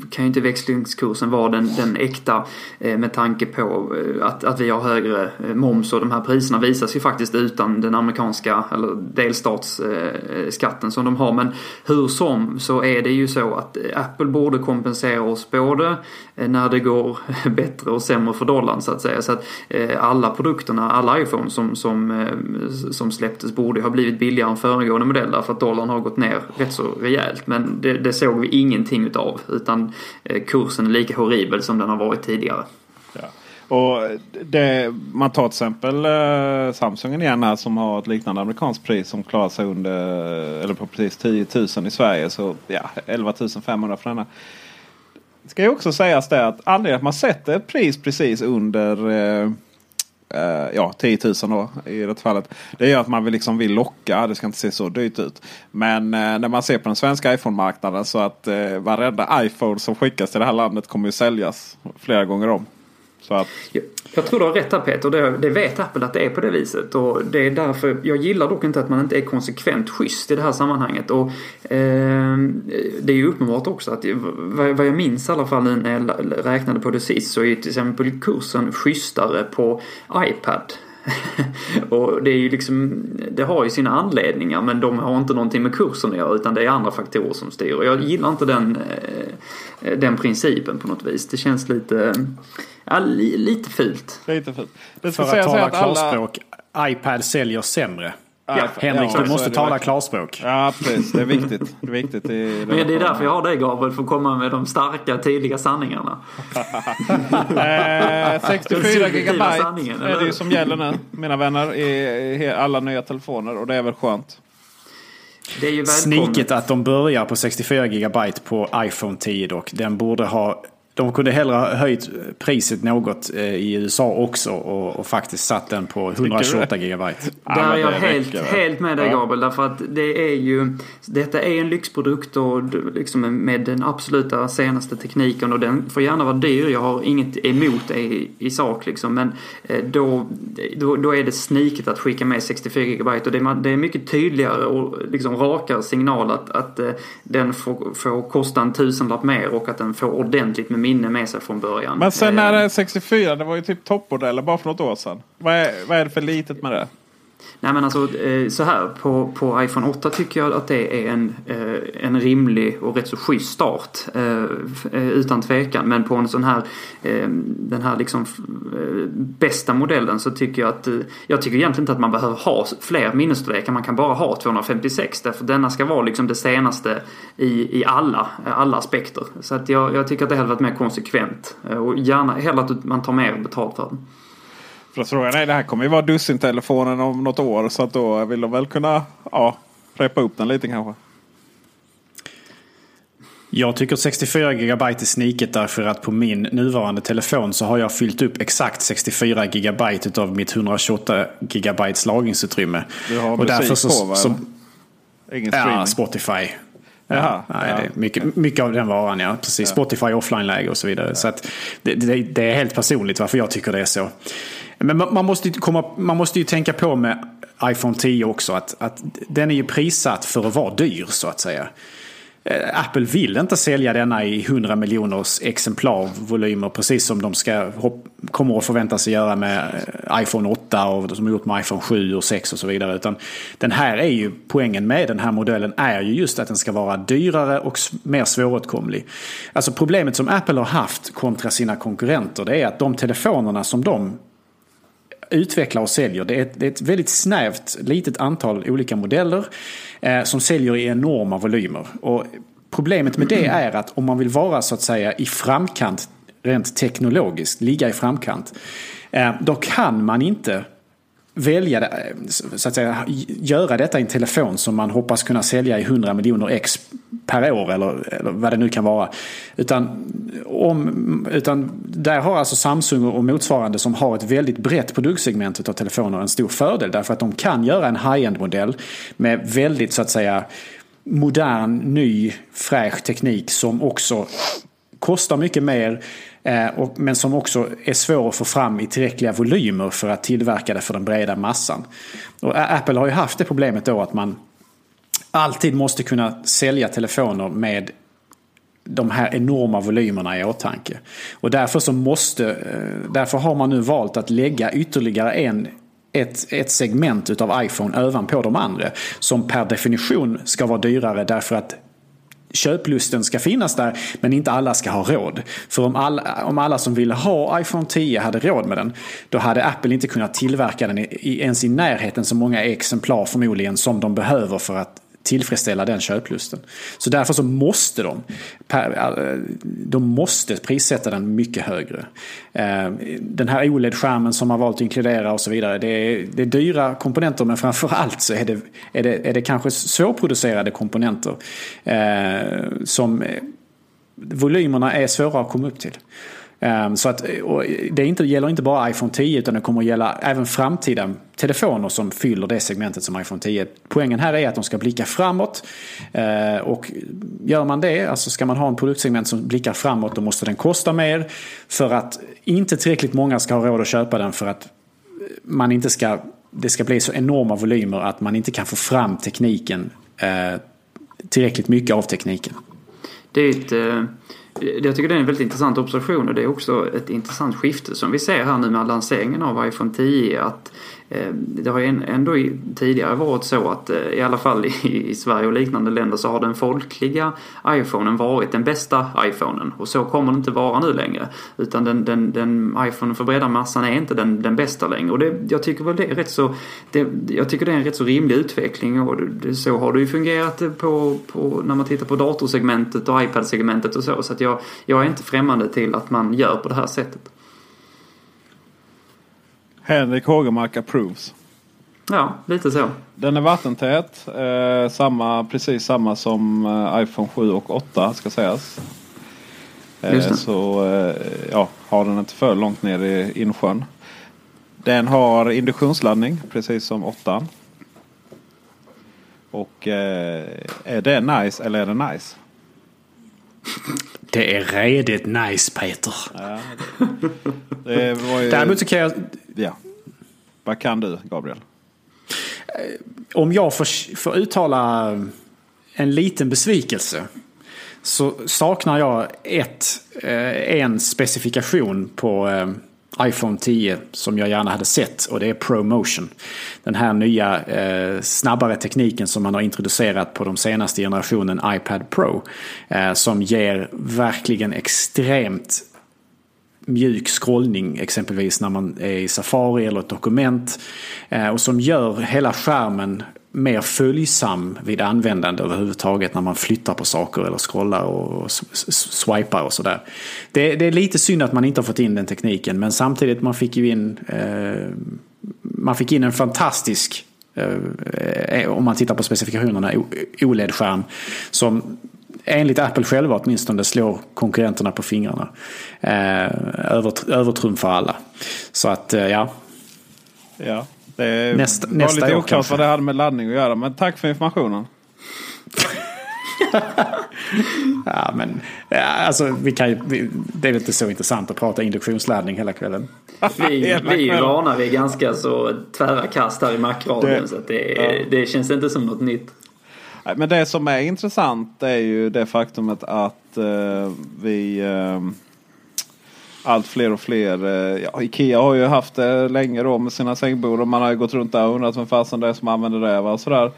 Speaker 3: kan ju inte växlingskursen vara den, den äkta eh, med tanke på eh, att, att vi har högre moms och de här priserna visas ju faktiskt utan den amerikanska eller delstatsskatten som de har. Men hur som så är det ju så att Apple borde kompensera oss både när det går bättre och sämre för dollarn så att säga. Så att alla produkterna, alla iPhone som, som, som släpptes borde ha blivit billigare än föregående modeller för att dollarn har gått ner rätt så rejält. Men det, det såg vi ingenting utav utan eh, kursen är lika horribel som den har varit tidigare.
Speaker 1: Och det, man tar till exempel eh, Samsung igen här som har ett liknande amerikanskt pris som klarar sig under eller på precis 10 000 i Sverige. Så ja, 11 500 för denna. Ska ju också sägas det att anledningen att man sätter ett pris precis under eh, Eh, ja, 10 000 då, i det fallet. Det gör att man vill, liksom vill locka. Det ska inte se så dyrt ut. Men eh, när man ser på den svenska iPhone-marknaden så att eh, varenda iPhone som skickas till det här landet kommer ju säljas flera gånger om. Så att,
Speaker 3: Jag, jag tror du har rätt där Peter, det, det vet Apple att det är på det viset. Och det är därför, jag gillar dock inte att man inte är konsekvent schysst i det här sammanhanget. Och eh, Det är ju uppenbart också att vad, vad jag minns i alla fall nu när jag räknade på det sist så är ju till exempel kursen schysstare på iPad. och det är ju liksom, det har ju sina anledningar men de har inte någonting med kursen att göra utan det är andra faktorer som styr. Och jag gillar inte den, eh, den principen på något vis. Det känns lite, ja, li, lite fult.
Speaker 1: Lite fult. Det
Speaker 2: För
Speaker 1: ska
Speaker 2: att
Speaker 1: sägas
Speaker 2: tala
Speaker 1: att alla-
Speaker 2: klarspråk, iPad säljer sämre.
Speaker 1: Ja,
Speaker 2: Henrik,
Speaker 1: ja,
Speaker 2: du måste tala
Speaker 1: verkligen.
Speaker 2: klarspråk.
Speaker 1: Ja, precis. Det är viktigt. Det är viktigt i
Speaker 3: Men det är därför jag har dig Gabriel, för att komma med de starka, tydliga sanningarna.
Speaker 1: Eh, 64
Speaker 3: subjektiva
Speaker 1: gigabyte
Speaker 3: sanningen,
Speaker 1: är det ju som gäller nu, mina vänner, i, alla nya telefoner. Och det är väl skönt.
Speaker 3: Det är.
Speaker 2: Sniket att de börjar på 64 GB på iPhone 10 dock. Den borde ha de kunde hellre ha höjt priset något eh, i USA också och, och faktiskt satt den på 128 gigabyte.
Speaker 3: Där är jag helt, helt med dig Gabriel. Därför att det är ju, detta är en lyxprodukt och liksom med den absoluta senaste tekniken och den får gärna vara dyr. Jag har inget emot det i, i sak liksom. Men eh, då, då, då är det sniket att skicka med 64 gigabyte och det är, det är mycket tydligare och liksom rakare signal att, att eh, den får, får kosta en tusenlapp mer och att den får ordentligt med minne med sig från början.
Speaker 1: Men sen när det är 64, det var ju typ toppmodeller bara för något år sedan. Vad är, vad är det för litet med det?
Speaker 3: Nej men alltså eh, så här på, på iPhone 8 tycker jag att det är en, eh, en rimlig och rätt så schysst start. Eh, utan tvekan. Men på en sån här den här liksom bästa modellen så tycker jag att jag tycker egentligen inte att man behöver ha fler minnesstorlekar. Man kan bara ha 256 därför denna ska vara liksom det senaste i, i alla, alla aspekter. Så att jag, jag tycker att det hade varit mer konsekvent och gärna hellre att man tar mer betalt för den.
Speaker 1: För frågan är, det här kommer ju vara dussintelefonen om något år. Så att då vill de väl kunna ja, preppa upp den lite kanske.
Speaker 2: Jag tycker 64 GB är sniket därför att på min nuvarande telefon så har jag fyllt upp exakt 64 GB av mitt 128 GB lagringsutrymme.
Speaker 1: Du har och därför så, på va? Så,
Speaker 2: Ingen streaming? Ja, Spotify. Jaha, nej, ja. det mycket, mycket av den varan, ja. Precis. Ja. Spotify offline-läge och så vidare. Så det, det, det, är helt personligt varför jag tycker det är så. Men man måste, ju komma, man måste ju tänka på med iPhone 10 också att, att den är ju prissatt för att vara dyr så att säga. Eh, Apple vill inte sälja denna i 100 miljoners exemplarvolymer precis som de ska, kommer att förvänta sig göra med eh, iPhone 8 och som gjort med iPhone 7 och 6 och så vidare. Utan den här är ju, poängen med den här modellen är ju just att den ska vara dyrare och mer svåråtkomlig. Alltså problemet som Apple har haft kontra sina konkurrenter det är att de telefonerna som de utvecklar och säljer. Det är ett, det är ett väldigt snävt litet antal olika modeller eh, som säljer i enorma volymer. Och problemet med det är att om man vill vara så att säga i framkant rent teknologiskt, ligga i framkant, eh, då kan man inte välja så att säga, göra detta i en telefon som man hoppas kunna sälja i 100 miljoner ex per år eller, eller vad det nu kan vara. Utan, om, utan där har alltså Samsung och motsvarande som har ett väldigt brett produktsegment av telefoner en stor fördel därför att de kan göra en high-end modell med väldigt så att säga modern, ny, fräsch teknik som också kostar mycket mer Eh, och, men som också är svår att få fram i tillräckliga volymer för att tillverka det för den breda massan. Och Apple har ju haft det problemet då att man alltid måste kunna sälja telefoner med de här enorma volymerna i åtanke. Och därför så måste, eh, därför har man nu valt att lägga ytterligare en ett, ett segment utav iPhone ovanpå de andra. Som per definition ska vara dyrare därför att köplusten ska finnas där men inte alla ska ha råd. För om alla, om alla som ville ha iPhone 10 hade råd med den då hade Apple inte kunnat tillverka den i, i, ens i närheten så många exemplar förmodligen som de behöver för att tillfredsställa den köplusten. Så därför så måste de, eh, de måste prissätta den mycket högre. Eh, den här OLED-skärmen som man valt att inkludera och så vidare. Det är, det är dyra komponenter men framförallt så är det, är det, är det kanske svårproducerade komponenter. Eh, som volymerna är svåra att komma upp till. Ehm, så att, det inte, gäller inte bara iPhone 10 utan det kommer att gälla även framtida telefoner som fyller det segmentet som iPhone 10. Poängen här är att de ska blicka framåt. Ehm, och gör man det, alltså ska man ha en produktsegment som blickar framåt då måste den kosta mer. För att inte tillräckligt många ska ha råd att köpa den för att man inte ska, det ska bli så enorma volymer att man inte kan få fram tekniken, eh, tillräckligt mycket av tekniken.
Speaker 3: Det är ett eh, jag tycker det är en väldigt intressant observation och det är också ett intressant skifte som vi ser här nu med lanseringen av iPhone 10. Att Eh, det har ju ändå tidigare varit så att eh, i alla fall i Sverige och liknande länder så har den folkliga iPhonen varit den bästa iPhonen och så kommer det inte vara nu längre. Utan den, den, den iPhonen för breda massan är inte den, den bästa längre och det, jag tycker väl det är rätt så det, jag tycker det är en rätt så rimlig utveckling och det, så har det ju fungerat på, på, när man tittar på datorsegmentet och iPad-segmentet och så så att jag, jag är inte främmande till att man gör på det här sättet.
Speaker 1: Henrik Hågemark approves.
Speaker 3: Ja, lite så.
Speaker 1: Den är vattentät. Eh, samma, precis samma som eh, iPhone 7 och 8 ska sägas. Eh. Så eh, ja, har den inte för långt ner i insjön. Den har induktionsladdning precis som åttan. Och eh, är det nice eller är det nice?
Speaker 2: Det är redigt nice Peter.
Speaker 1: Ja, det, det var ju,
Speaker 2: Däremot så kan jag,
Speaker 1: ja. Vad kan du Gabriel?
Speaker 2: om jag får, får uttala en liten besvikelse. Så saknar jag ett, eh, en specifikation på eh, iPhone 10 som jag gärna hade sett och det är ProMotion. Den här nya eh, snabbare tekniken som man har introducerat på de senaste generationen iPad Pro. Eh, som ger verkligen extremt mjuk scrollning exempelvis när man är i Safari eller ett dokument. Eh, och som gör hela skärmen mer följsam vid användande överhuvudtaget när man flyttar på saker eller scrollar och swipar och sådär. Det, det är lite synd att man inte har fått in den tekniken men samtidigt man fick ju in eh, man fick in en fantastisk eh, eh om man tittar på specifikationerna OLED-skärm som enligt Apple själva åtminstone slår konkurrenterna på fingrarna. Eh, övert, övertrumfar alla. Så att eh, ja,
Speaker 1: Ja, det
Speaker 2: Nästa-
Speaker 1: var
Speaker 2: nästa
Speaker 1: lite oklart vad det hade med laddning att göra. Men tack för informationen.
Speaker 2: ja men ja, alltså, vi kan, ju- vi, det är väl inte så intressant att prata induktionsladdning hela kvällen.
Speaker 3: Vi, vi är vana vid ganska så tvära kast här i Macradion.
Speaker 1: Det-
Speaker 3: Så det, det känns inte som något nytt.
Speaker 1: Men det som är intressant är ju det faktumet att eh, vi eh, allt fler och fler. Eh, ja, Ikea har ju haft det länge då med sina sängbord och man har ju gått runt där och undrat vem fasen det är som använder det. Va? Sådär.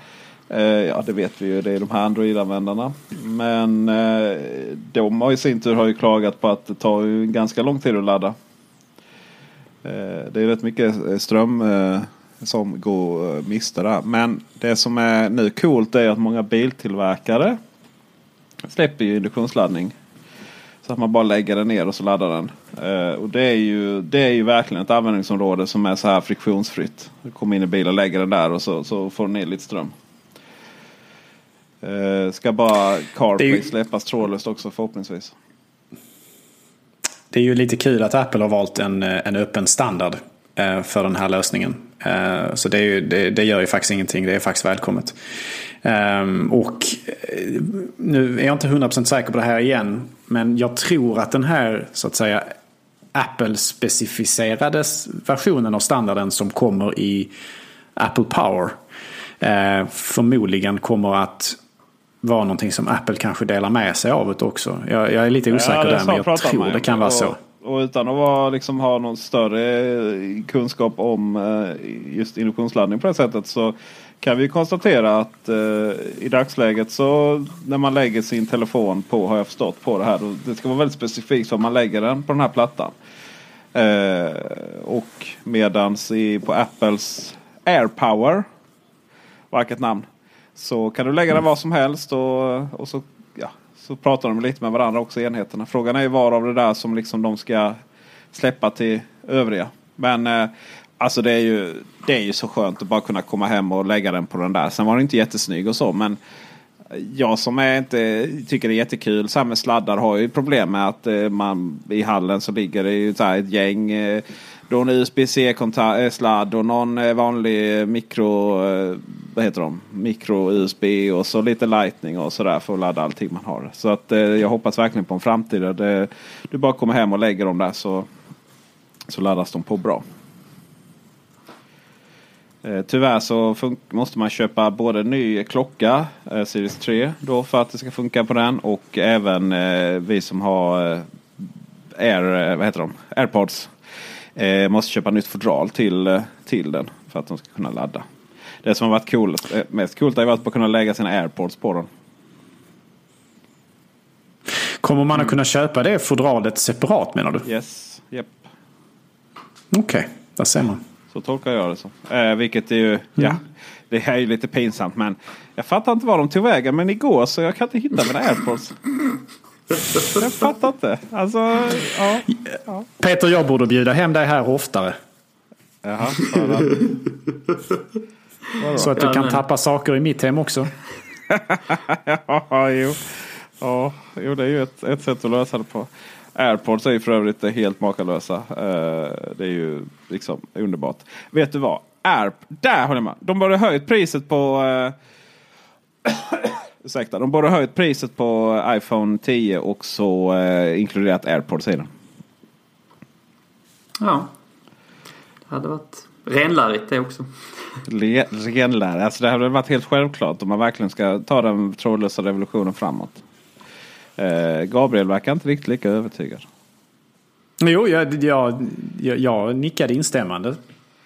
Speaker 1: Eh, ja det vet vi ju, det är de här Android-användarna. Men eh, de har i sin tur har ju klagat på att det tar ju ganska lång tid att ladda. Det är rätt mycket ström som går miste där. Men det som är nu coolt är att många biltillverkare släpper ju induktionsladdning. Så att man bara lägger den ner och så laddar den. Eh, och det är, ju, det är ju verkligen ett användningsområde som är så här friktionsfritt. Du kommer in i bilen och lägger den där och så, så får du ner lite ström. Eh, ska bara CarPlay
Speaker 2: ju-
Speaker 1: släppas trådlöst också förhoppningsvis.
Speaker 2: Det är ju lite kul att Apple har valt en, eh, en öppen standard eh, för den här lösningen. Så det, är ju, det, det gör ju faktiskt ingenting, det är faktiskt välkommet. Ehm, Och eh, nu är jag inte 100% säker på det här igen, men jag tror att den här så att säga Apple-specificerade versionen av standarden som kommer i Apple Power eh, förmodligen kommer att vara någonting som Apple kanske delar med sig av det också. Jag, jag är lite osäker
Speaker 1: det
Speaker 2: där men jag tror det kan vara
Speaker 1: och,
Speaker 2: så.
Speaker 1: Och utan att vara, liksom, ha någon större eh, kunskap om just induktionsladdning på det sättet så kan vi konstatera att eh, i dagsläget så när man lägger sin telefon på, har jag förstått, på det här. Det ska vara väldigt specifikt var man lägger den på den här plattan. Eh, och medans i, på Apples AirPower, vackert namn, så kan du lägga den var som helst och, och så, ja, så pratar de lite med varandra också enheterna. Frågan är ju var av det där som liksom de ska släppa till övriga. Men eh, alltså det är, ju, det är ju så skönt att bara kunna komma hem och lägga den på den där. Sen var den inte jättesnygg och så men jag som är inte tycker det är jättekul. Så här med sladdar har ju problem med att eh, man i hallen så ligger det ju så här ett gäng. Eh, då en USB-C-sladd eh, och någon vanlig mikro, vad heter de? Mikro-USB och så lite lightning och sådär för att ladda allting man har. Så att jag hoppas verkligen på en framtid där du bara kommer hem och lägger dem där så, så laddas de på bra. Eh, tyvärr så måste man köpa både ny klocka, eh, Series 3, då för att det ska funka på den. Och även eh, vi som har eh, Air, eh, vad heter de? Airpods. Eh, måste köpa nytt fodral till, till den för att de ska kunna ladda. Det som har varit coolast, mest coolt har varit att kunna lägga sina airpods på den.
Speaker 2: Kommer man att kunna köpa det fodralet separat menar du?
Speaker 1: Yes, yep.
Speaker 2: Okej, där ser man.
Speaker 1: Så tolkar jag det som. Eh, vilket är ju, ja, det här är ju lite pinsamt men jag fattar inte vad de tog vägen. Men igår så jag kan inte hitta mina airpods. jag fattar inte. Alltså, ja. ja.
Speaker 2: Peter, jag borde bjuda hem dig här oftare.
Speaker 1: Jaha?
Speaker 2: Så att du kan tappa saker i mitt hem också.
Speaker 1: ja, jo. Ja, jo, det är ju ett, ett sätt att lösa det på. Airpods är ju för övrigt helt makalösa. Eh, det är ju liksom underbart. Vet du vad? Air, där håller med. De borde höjt priset på... Eh, ursäkta. De borde höjt priset på iPhone 10 och så eh, inkluderat Airpods i den.
Speaker 3: Ja. Det hade varit renlärigt det också.
Speaker 1: Renlärare. Alltså det hade varit helt självklart om man verkligen ska ta den trådlösa revolutionen framåt. Eh, Gabriel verkar inte riktigt lika övertygad.
Speaker 2: Jo, jag, jag, jag, jag nickade instämmande.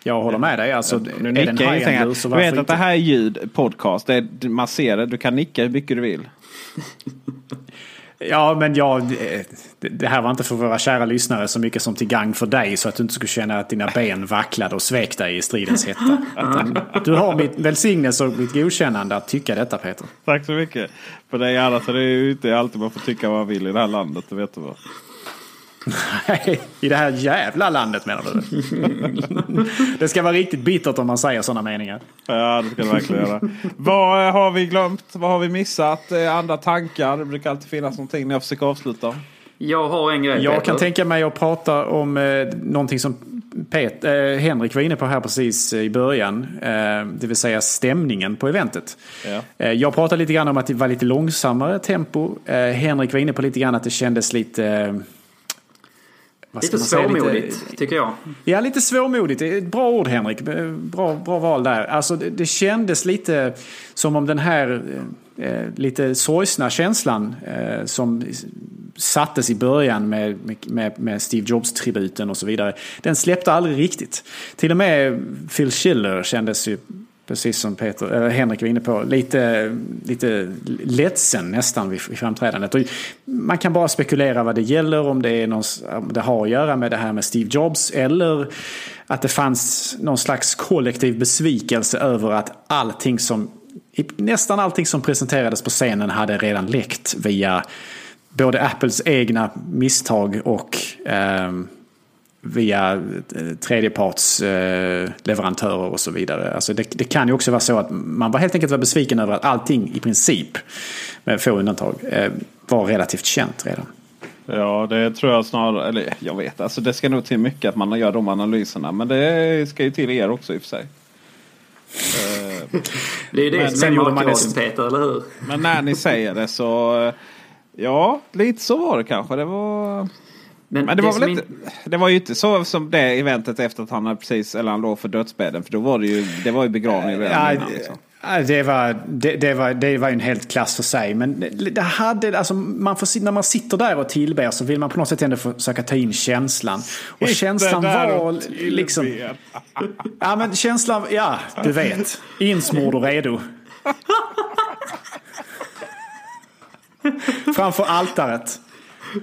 Speaker 2: Jag håller med dig. Alltså,
Speaker 1: Nu
Speaker 2: är den
Speaker 1: nickar jag
Speaker 2: lur så
Speaker 1: Du vet att
Speaker 2: inte?
Speaker 1: det här är ljud, podcast. Är, man ser det. Du kan nicka hur mycket du vill.
Speaker 2: Ja, men jag, det- här var inte för våra kära lyssnare så mycket som till gang för dig så att du inte skulle känna att dina ben vacklade och svek dig i stridens hetta. Du har mitt välsignelse och mitt godkännande att tycka detta Peter.
Speaker 1: Tack så mycket. För dig alla så det är ju inte alltid man får tycka vad man vill i det här landet. Det vet du vad.
Speaker 2: I det här jävla landet menar du? det ska vara riktigt bittert om man säger sådana meningar.
Speaker 1: Ja, det ska det verkligen göra. vad eh, har vi glömt? Vad har vi missat? Eh, Andra tankar? Det brukar alltid finnas någonting när jag försöker avsluta.
Speaker 3: Jag har en grej
Speaker 2: Jag
Speaker 3: Peter.
Speaker 2: kan tänka mig att prata om eh, någonting som Pet, eh, Henrik var inne på här precis i början. Eh, det vill säga stämningen på eventet.
Speaker 1: Ja.
Speaker 2: Eh, jag pratade lite grann om att det var lite långsammare tempo. Eh, Henrik var inne på lite grann att det kändes lite...
Speaker 3: Lite svårmodigt tycker jag.
Speaker 2: Ja, lite svårmodigt. Bra ord Henrik. Bra, bra val där. Alltså, det, det kändes lite som om den här eh, lite sorgsna känslan eh, som sattes i början med, med, med Steve Jobs-tributen och så vidare. Den släppte aldrig riktigt. Till och med Phil Schiller kändes ju Precis som Peter, eller Henrik var inne på, lite, lite ledsen nästan vid, framträdandet. Och man kan bara spekulera vad det gäller, om det, är någon, om det har att göra med det här med Steve Jobs eller att det fanns någon slags kollektiv besvikelse över att allting som, nästan allting som presenterades på scenen hade redan läckt via både Apples egna misstag och eh, via eh, tredjeparts eh, leverantörer och så vidare. Alltså det, det kan ju också vara så att man var helt enkelt var besviken över att allting i princip, med få undantag, eh, var relativt känt redan.
Speaker 1: Ja, det tror jag snarare. Eller jag vet, alltså det ska nog till mycket att man gör de analyserna. Men det ska ju till er också i och för sig.
Speaker 3: Det är ju det
Speaker 1: Men
Speaker 3: som är
Speaker 1: det-
Speaker 3: Peter, eller hur?
Speaker 1: Men när ni säger det så... Ja, lite så var det kanske. Det var...
Speaker 3: Men,
Speaker 1: Men det,
Speaker 3: det
Speaker 1: var väl
Speaker 3: in-
Speaker 1: inte, det var ju inte så som det eventet efter att han hade precis, eller han låg för dödsbädden. För då var det ju, det var ju begravning redan
Speaker 2: Ja,
Speaker 1: innan. Liksom.
Speaker 2: Ja, Det var, det, det, var, det var ju en helt klass för sig. Men det, hade, alltså, man får, när man sitter där och tillber så vill man på något sätt ändå försöka ta in känslan. Och känslan var liksom... Ja men känslan, ja du vet. Insmord och redo. Framför altaret.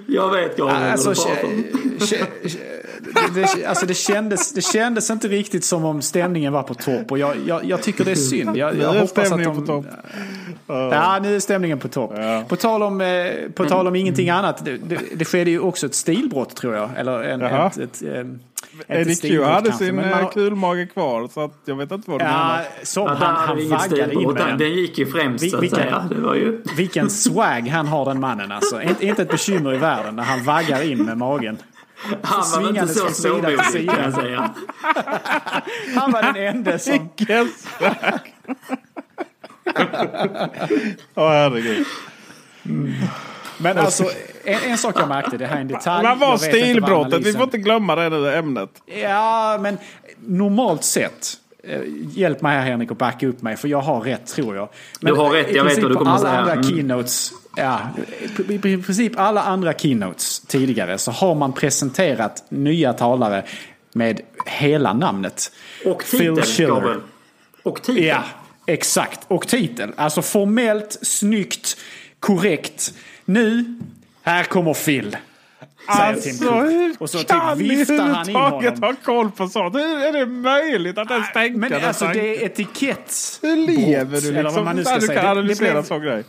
Speaker 3: Jag vet Gabriel
Speaker 2: Alltså,
Speaker 3: vad du
Speaker 2: det, det, alltså det, kändes, det kändes inte riktigt som om stämningen var på topp. Och jag, jag, jag tycker det är synd. Jag,
Speaker 1: Nu
Speaker 2: jag
Speaker 1: är
Speaker 2: hoppas att
Speaker 1: stämningen
Speaker 2: de,
Speaker 1: på topp.
Speaker 2: Ja, nu är stämningen på topp. På tal om, eh, på tal om ingenting annat. Det, det, det skedde ju också ett stilbrott tror jag. Eller en,
Speaker 1: Jaha.
Speaker 2: ett, ett, eh,
Speaker 1: Eddie Q hade
Speaker 2: kanske,
Speaker 1: sin
Speaker 2: man
Speaker 1: eh,
Speaker 2: har-
Speaker 1: kulmage kvar. Så att jag vet inte vad du
Speaker 2: Ja,
Speaker 1: menar.
Speaker 2: som
Speaker 3: Ja,
Speaker 2: han, han vaggade in med
Speaker 3: Den,
Speaker 2: den.
Speaker 3: gick ju främst
Speaker 2: Vi-
Speaker 3: så att
Speaker 2: vilken-
Speaker 3: säga. Det var ju...
Speaker 2: Vilken swag han har den mannen alltså. Inte, inte ett bekymmer i världen när han vaggar in med magen.
Speaker 3: Han var inte så
Speaker 2: sida.
Speaker 3: kan jag säga.
Speaker 2: Han var den enda som...
Speaker 1: Vilken swag! Åh herregud.
Speaker 2: Men alltså, en, en sak jag märkte, det här är en detalj. Inte vad
Speaker 1: stilbrottet? Vi får inte glömma det nu ämnet.
Speaker 2: Ja, men normalt sett. eh, Hjälp mig här Henrik och backa upp mig för jag har rätt tror jag.
Speaker 3: Du har rätt, jag vet vad du kommer
Speaker 2: alla
Speaker 3: säga.
Speaker 2: andra
Speaker 3: Mm.
Speaker 2: keynotes, ja, i, princip alla andra keynotes tidigare så har man presenterat nya talare med hela namnet.
Speaker 3: Och
Speaker 2: Phil
Speaker 3: titel,
Speaker 2: Schiller.
Speaker 3: Gabriel. Och titel.
Speaker 2: Ja, exakt. Och titel. Alltså formellt, snyggt, korrekt. Nu, här kommer Phil.
Speaker 1: Alltså hur
Speaker 2: Och så typ
Speaker 1: kan ni överhuvudtaget ha koll på sånt? Hur är det möjligt att ens tänka
Speaker 2: Men
Speaker 1: den
Speaker 2: alltså
Speaker 1: tanken?
Speaker 2: det är etikett.
Speaker 1: Hur lever du
Speaker 2: Eller vad
Speaker 1: liksom?
Speaker 2: man nu ska
Speaker 1: du
Speaker 2: säga.
Speaker 1: kan analysera
Speaker 2: blev-
Speaker 1: en sån grej.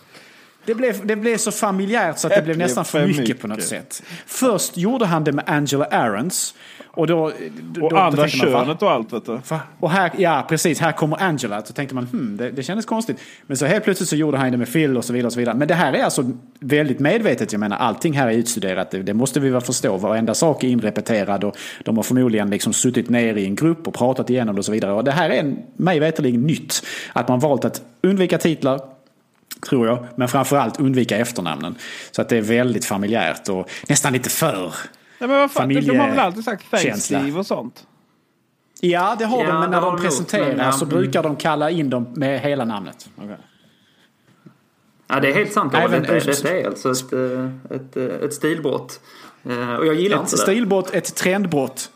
Speaker 2: Det blev, det blev så familjärt så att det blev nästan för mycket, på något sätt. Först gjorde han det med Angela Aarons. Och, då, då,
Speaker 1: Och
Speaker 2: då
Speaker 1: andra
Speaker 2: man,
Speaker 1: könet och allt vet du.
Speaker 2: Va? Och här, ja precis, här kommer Angela. Så tänkte man, hmm, det, det kändes konstigt. Men så helt plötsligt så gjorde han det med Phil och så vidare. Och så vidare. Men det här är alltså väldigt medvetet. Jag menar, allting här är utstuderat. Det, det måste vi väl förstå. Varenda sak är inrepeterad och de har förmodligen liksom suttit ner i en grupp och pratat igenom det och så vidare. Och det här är mig veterligen nytt. Att man valt att undvika titlar, tror jag. Men framförallt undvika efternamnen. Så att det är väldigt familjärt och nästan lite för
Speaker 1: Nej, men vad fan, de har väl alltid sagt thanks
Speaker 2: Känsla.
Speaker 1: Steve och sånt?
Speaker 2: Ja, det har
Speaker 3: Ja,
Speaker 2: de, men
Speaker 3: det
Speaker 2: när de
Speaker 3: de
Speaker 2: presenterar så
Speaker 3: ja,
Speaker 2: brukar de kalla in dem med hela namnet.
Speaker 3: Ja, det är helt sant. Även,
Speaker 2: Även
Speaker 3: detta,
Speaker 2: Öst-
Speaker 3: detta är alltså ett, eh, ett, eh, ett stilbrott. Eh, Och jag gillar
Speaker 2: Ett
Speaker 3: inte det.
Speaker 2: stilbrott, ett trendbrott.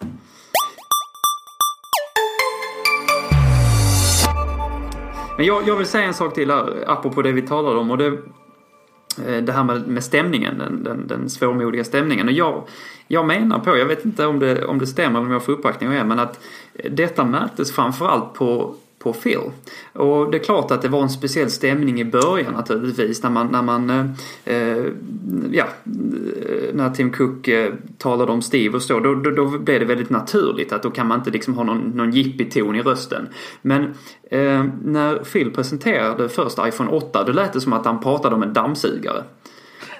Speaker 3: Men jag, jag vill säga en sak till här, apropå det vi talade om. Och det, eh, Eh, det här med, med stämningen, den, den, den svårmodiga stämningen. Och jag, jag menar på, jag vet inte om det, om det stämmer eller om jag får uppbackning av er, men att detta märktes framförallt på på Phil. Och det är klart att det var en speciell stämning i början naturligtvis när man, när man eh, eh ja, eh, när Tim Cook eh, talade om Steve och så, då, då, då blev det väldigt naturligt att då kan man inte liksom ha någon, någon ton i rösten. Men eh, när Phil presenterade först iPhone 8, då lät det som att han pratade om en dammsugare.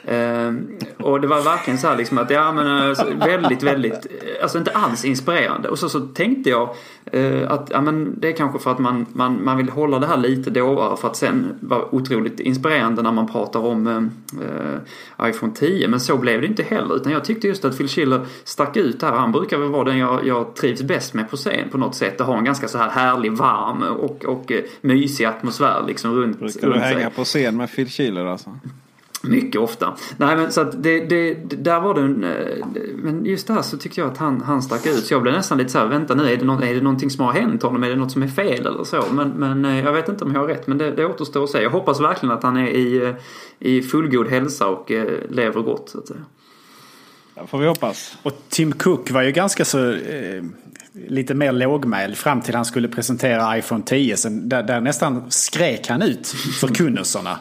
Speaker 3: Eh, och det var verkligen så här liksom att, ja men alltså, väldigt, väldigt, eh, alltså inte alls inspirerande. Och så, så tänkte jag eh, att, ja men det är kanske för att man, man, man vill hålla det här lite dovare för att sen vara otroligt inspirerande när man pratar om eh, iPhone 10. Men så blev det inte heller. Utan jag tyckte just att Phil Schiller stack ut här. Han brukar väl vara den jag, jag trivs bäst med på scen på något sätt. Och har en ganska så här härlig, varm och, och eh, mysig atmosfär liksom runt,
Speaker 1: Brukar du
Speaker 3: runt sig.
Speaker 1: hänga på scen med Phil Schiller alltså?
Speaker 3: Mycket ofta. Nej men så att det, det, det- där var det en, eh, Men just där så tyckte jag att han, han stack ut. Så jag blev nästan lite så här, vänta nu, är det, någon, är det någonting som har hänt honom? Är det något som är fel eller så? Men, men eh, jag vet inte om jag har rätt. Men det, det återstår att se. Jag hoppas verkligen att han är i, eh, i fullgod hälsa och lever gott. Så att säga.
Speaker 1: Ja, får vi hoppas.
Speaker 2: Och Tim Cook var ju ganska så eh, lite mer lågmäld fram till han skulle presentera iPhone 10. Sen, där, där nästan skrek han ut förkunnelserna.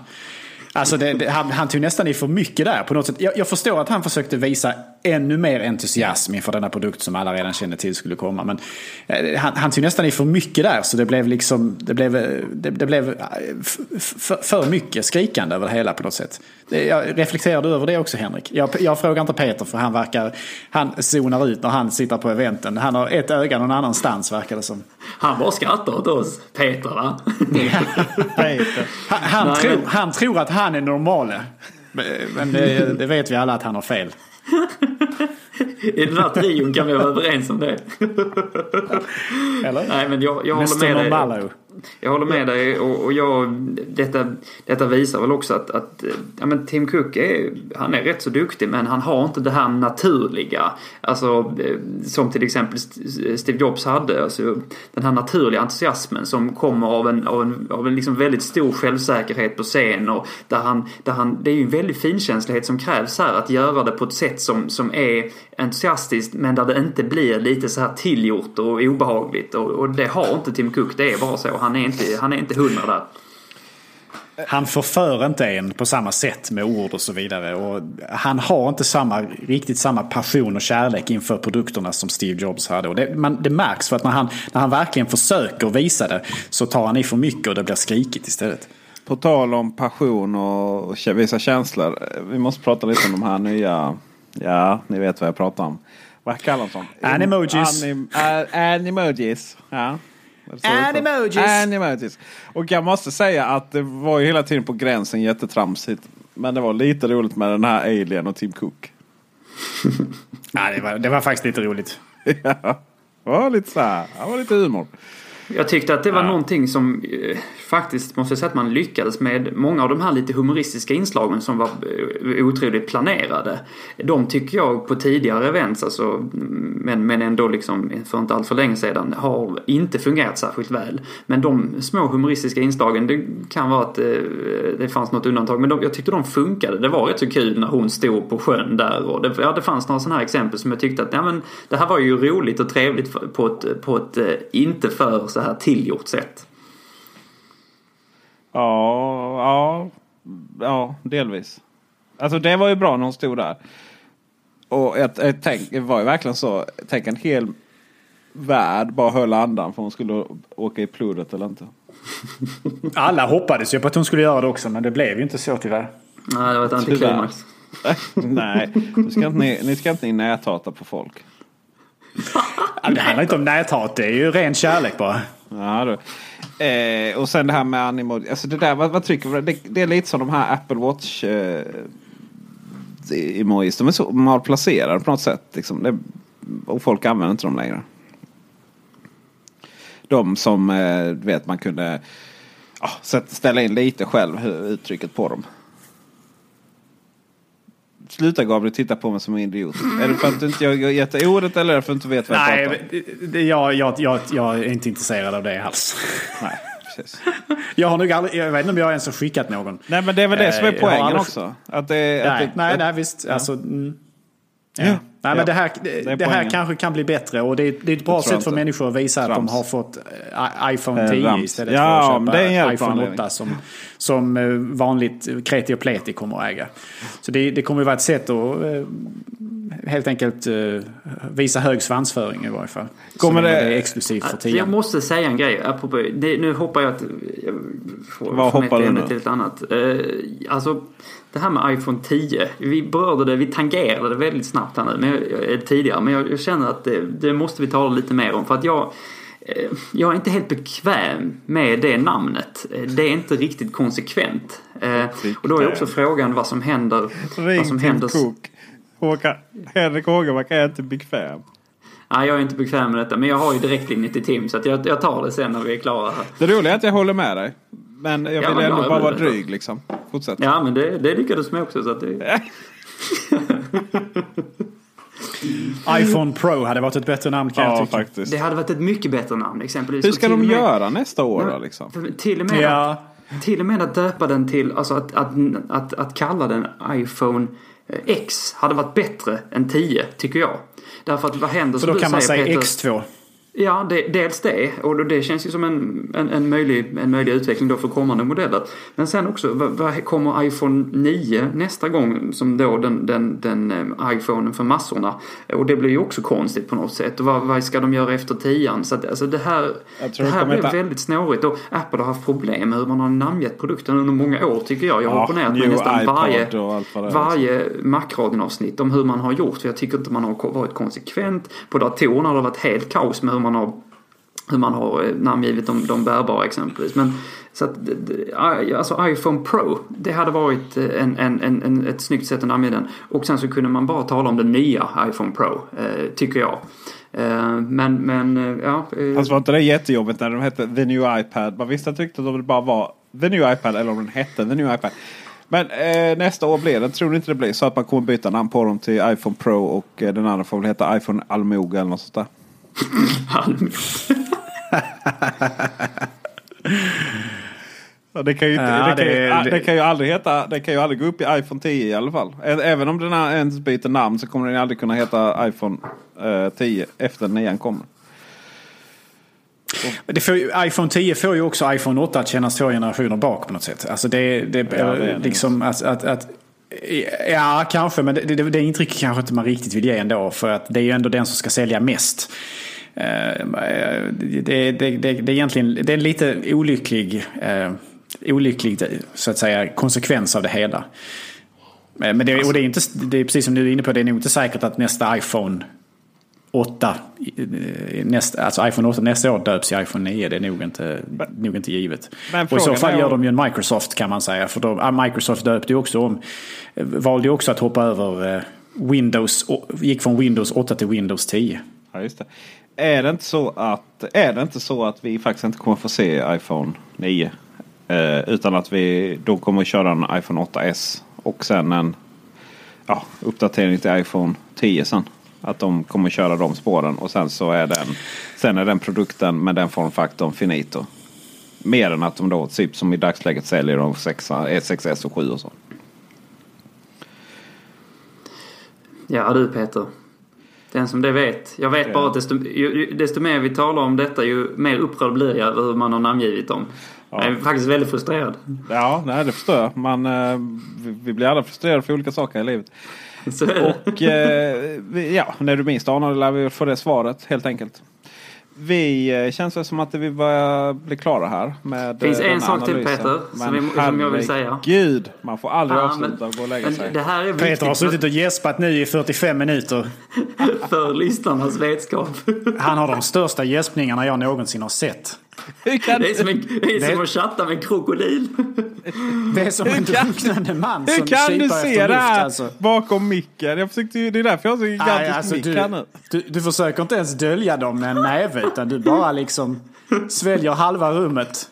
Speaker 2: Alltså det, det, han, han tog nästan i för mycket där på något sätt. Jag, jag förstår att han försökte visa ännu mer entusiasm inför denna produkt som alla redan kände till skulle komma. Men eh, han, han tog nästan i för mycket där så det blev liksom det blev, eh, det, det blev eh, för, för mycket skrikande över det hela på något sätt. Det, jag, reflekterar du över det också Henrik? Jag, jag frågar inte Peter för han verkar, han zonar ut när han sitter på eventen. Han har ett öga någon annanstans verkar det som.
Speaker 3: Han bara skrattar åt oss. Peter va?
Speaker 2: Han, han,
Speaker 3: Nej,
Speaker 2: tror, han tror att han är normal. Men det, det vet vi alla att han har fel.
Speaker 3: I den här trion kan vi vara överens om det.
Speaker 2: Eller?
Speaker 3: Nej men jag, jag håller med dig. Jag håller med dig och, och jag, detta, detta visar väl också att, att ja, men Tim Cook är, han är rätt så duktig men han har inte det här naturliga. Alltså eh, som till exempel St- Steve Jobs hade. Alltså, den här naturliga entusiasmen som kommer av en, av en, av en liksom väldigt stor självsäkerhet på scen. Och där han, där han, det är ju en väldig finkänslighet som krävs här att göra det på ett sätt som, som är entusiastiskt men där det inte blir lite så här tillgjort och obehagligt. Och, och det har inte Tim Cook, det är bara så. Han är inte, han är inte hundra där.
Speaker 2: Han förför inte en på samma sätt med ord och så vidare. Och han har inte samma, riktigt samma passion och kärlek inför produkterna som Steve Jobs hade. Och det, man, det märks för att när han, när han verkligen försöker visa det så tar han i för mycket och det blir skrikigt istället.
Speaker 1: På tal om passion och visa känslor. Vi måste prata lite om de här nya. Ja, ni vet vad jag pratar om. Vad kallas de?
Speaker 2: Animojis.
Speaker 1: Anim, uh, animojis. Ja.
Speaker 2: Animojis.
Speaker 1: Animojis. Och jag måste säga att det var ju hela tiden på gränsen jättetramsigt. Men det var lite roligt med den här Alien och Tim Cook.
Speaker 2: Ja, det, var, det var faktiskt lite roligt.
Speaker 1: ja, det var lite så här. Det var lite humor.
Speaker 3: Jag tyckte att det var någonting som eh, faktiskt måste jag säga att man lyckades med. Många av de här lite humoristiska inslagen som var eh, otroligt planerade. De tycker jag på tidigare events, alltså, men, men ändå liksom för inte allt för länge sedan, har inte fungerat särskilt väl. Men de små humoristiska inslagen, det kan vara att eh, det fanns något undantag. Men de, jag tyckte de funkade. Det var rätt så kul när hon stod på sjön där. Och det, ja, det fanns några sådana här exempel som jag tyckte att ja, men, det här var ju roligt och trevligt på ett, på ett eh, inte för så här tillgjort sätt.
Speaker 1: Ja, ja. Ja, delvis. Alltså det var ju bra när hon stod där. Och ett, ett tänk, det var ju verkligen så. Tänk en hel värld bara höll andan för hon skulle åka i plurret eller inte.
Speaker 2: Alla hoppades ju på att hon skulle göra det också men det blev ju inte så tyvärr.
Speaker 3: Nej, det var ett antiklimax.
Speaker 1: Nej, ni ska inte, ni, ni ska inte näthata på folk.
Speaker 2: Det handlar inte om näthat, det är ju ren kärlek bara.
Speaker 1: Ja. Eh, och sen det här med animo. Alltså det där, vad, vad trycker? Det, det är lite som de här Apple Watch eh, emojis. De är så malplacerade på något sätt. Liksom. Det, och folk använder inte dem längre. De som eh, vet man kunde ah, ja, ställa in lite själv hur uttrycket på dem. Sluta Gabriel titta på mig som en idiot. Är det för att du inte har gett ordet eller är det för att du inte vet vad jag pratar om?
Speaker 2: Nej, det, det, jag, jag, jag, jag är inte intresserad av det alls.
Speaker 1: Nej, precis.
Speaker 2: Jag har nog aldrig, jag vet inte om jag ens har skickat någon.
Speaker 1: Nej men det är väl det som är
Speaker 2: Eh,
Speaker 1: poängen
Speaker 2: aldrig-
Speaker 1: också. Att det, att
Speaker 2: Nej,
Speaker 1: det,
Speaker 2: nej,
Speaker 1: att,
Speaker 2: nej visst. Alltså, mm. ja.
Speaker 1: Ja.
Speaker 2: Nej, men det här,
Speaker 1: Det
Speaker 2: det,
Speaker 1: är
Speaker 2: det här kanske kan bli bättre och det är, det är ett bra sätt för
Speaker 1: inte.
Speaker 2: människor att visa att
Speaker 1: Trams.
Speaker 2: de har fått eh, iPhone
Speaker 1: Eh,
Speaker 2: 10
Speaker 1: rams.
Speaker 2: istället
Speaker 1: Ja,
Speaker 2: för att
Speaker 1: men det är
Speaker 2: köpa iPhone
Speaker 1: anledning.
Speaker 2: 8 som, som eh, vanligt kreti och pleti kommer att äga. Så det, det kommer att vara ett sätt att eh, helt enkelt eh, visa hög svansföring i varje fall.
Speaker 1: Kommer det-
Speaker 2: det är exklusivt för
Speaker 3: Alltså,
Speaker 2: 10.
Speaker 3: jag måste säga en grej. Apropå, det, nu hoppar jag får,
Speaker 1: Vad hoppar du nu?
Speaker 3: till ett annat. Eh, alltså det här med iPhone 10. Vi berörde det, vi tangerade det väldigt snabbt här nu men eh, tidigare. Men jag, jag känner att det, det måste vi tala lite mer om. För att jag, eh, jag är inte helt bekväm med det namnet. Eh, Det är inte riktigt konsekvent. Och då är också frågan vad som händer. vad som händer.
Speaker 1: Cook. Håkan, Henrik Hågemark är inte bekväm.
Speaker 3: Nej, jag är inte bekväm med detta. Men jag har ju direktlinje till Tim så att jag, jag tar det sen när vi är klara här.
Speaker 1: Det roliga är att jag håller med dig. Men jag
Speaker 3: Ja,
Speaker 1: ändå
Speaker 3: jag
Speaker 1: bara vara dryg liksom. Fortsätt.
Speaker 3: Ja, men det, det lyckades med också. Så att det...
Speaker 2: iPhone Pro hade varit ett bättre namn kan jag
Speaker 1: Ja,
Speaker 2: tycka.
Speaker 1: faktiskt.
Speaker 3: Det hade varit ett mycket bättre namn exempelvis.
Speaker 1: Hur ska de
Speaker 3: med-
Speaker 1: göra nästa år då liksom?
Speaker 3: Till och med,
Speaker 2: Ja.
Speaker 3: att, till och med att döpa den till, alltså att, att, att, att kalla den iPhone X hade varit bättre än 10 tycker jag. Därför att vad händer
Speaker 2: För då kan man säga
Speaker 3: Peter,
Speaker 2: X2.
Speaker 3: Ja, det, dels det. Och det känns ju som en, en, en, möjlig, en möjlig utveckling då för kommande modeller. Men sen också, vad, vad kommer iPhone 9 nästa gång som då den, den, den eh, iPhonen för massorna? Och det blir ju också konstigt på något sätt. Och vad, vad ska de göra efter 10 Så att, alltså det här, det här blev
Speaker 1: heta-
Speaker 3: väldigt snårigt. Och Apple har haft problem med hur man har namngett produkten under många år tycker jag. Jag har
Speaker 1: Ja,
Speaker 3: opponerat mig nästan varje,
Speaker 1: är.
Speaker 3: varje Macradion-avsnitt om hur man har gjort. För jag tycker inte man har varit konsekvent. På datorerna har det varit helt kaos med hur man har hur man har namngivit de, de bärbara exempelvis. Men så att, alltså iPhone Pro, det hade varit eh, en, en, en, en, ett snyggt sätt att namnge den. Och sen så kunde man bara tala om den nya iPhone Pro, eh, tycker jag. Eh, men, men, eh, ja. eh,
Speaker 1: Alltså var inte det jättejobbigt när de hette The New iPad? Man visste att det bara var The New iPad eller om den hette The New iPad. Men eh, nästa år blir det, tror ni inte det blir så att man kommer byta namn på dem till iPhone Pro och eh, den andra får väl heta iPhone Almoga eller något sånt där. Ja, det, kan ju inte,
Speaker 2: Ja,
Speaker 1: det, kan ju,
Speaker 2: det-
Speaker 1: det kan ju aldrig heta, det kan ju aldrig gå upp i iPhone 10 i alla fall. Även om den här ens byter namn så kommer den aldrig kunna heta iPhone eh, 10 efter nian kommer.
Speaker 2: Det får, ju- iPhone 10 får ju också iPhone 8 att kännas två generationer bak på något sätt. Alltså det, det,
Speaker 1: det är det
Speaker 2: liksom att, att, att Ja, kanske, men det, det, det intrycket kanske inte man riktigt vill ge ändå. För att det är ju ändå den som ska sälja mest. Eh, det, det, det, det är egentligen det är en lite olycklig, eh, olycklig så att säga, konsekvens av det hela. Eh, men det, och det, är inte, det är precis som du är inne på, det är nog inte säkert att nästa iPhone 8, eh, nästa, alltså iPhone 8 nästa år döps i iPhone 9. Det är nog inte, nog inte givet.
Speaker 1: Men
Speaker 2: och i så fall
Speaker 1: är
Speaker 2: gör
Speaker 1: om-
Speaker 2: de ju en Microsoft kan man säga. För då, ah, Microsoft döpte ju också om, eh, valde ju också att hoppa över eh, Windows, gick från Windows 8 till Windows 10.
Speaker 1: Ja, just det. Är det inte så att, är det inte så att vi faktiskt inte kommer få se iPhone 9? Eh, utan att vi då kommer att köra en iPhone 8S och sen en ja, uppdatering till iPhone 10 sen. Att de kommer köra de spåren och sen så är den, sen är den produkten med den formfaktorn finito. Mer än att de då, typ som i dagsläget säljer de 6, 6S och 7 och så.
Speaker 3: Ja du Peter. Den som det vet. Jag vet bara att desto, ju, desto mer vi talar om detta ju mer upprörd blir jag över hur man har namngivit dem. Jag är faktiskt väldigt frustrerad.
Speaker 1: Ja, nej, det förstår jag. Man, eh, vi- vi blir alla frustrerade för olika saker i livet.
Speaker 3: Det.
Speaker 1: Och eh, ja, när du minst anar det lär vi få det svaret helt enkelt. Vi eh, känns det som att vi börjar bli klara här. Med
Speaker 3: Finns
Speaker 1: eh,
Speaker 3: en sak till. Peter, som vi- som jag vill säga.
Speaker 1: Gud, man får aldrig
Speaker 3: Ja,
Speaker 1: avsluta
Speaker 3: men-
Speaker 1: och gå och lägga sig.
Speaker 3: det här är
Speaker 2: Peter har suttit och gäspat nu i 45 minuter.
Speaker 3: för lyssnarnas vetskap.
Speaker 2: Han har de största gäspningarna jag någonsin har sett.
Speaker 1: Hur kan
Speaker 3: Det är som, en, det är som
Speaker 2: Det-
Speaker 3: att chatta med en krokodil.
Speaker 2: Det är som en
Speaker 1: Hur kan-
Speaker 2: drunknande man
Speaker 1: Hur
Speaker 2: som
Speaker 1: kan du se det här
Speaker 2: Alltså.
Speaker 1: bakom micken? Jag försökte, ju- det är därför jag har så gigantisk
Speaker 2: Nej, alltså,
Speaker 1: mick
Speaker 2: du,
Speaker 1: här nu.
Speaker 2: du, du försöker inte ens dölja dem med en näve utan du bara liksom sväljer halva rummet.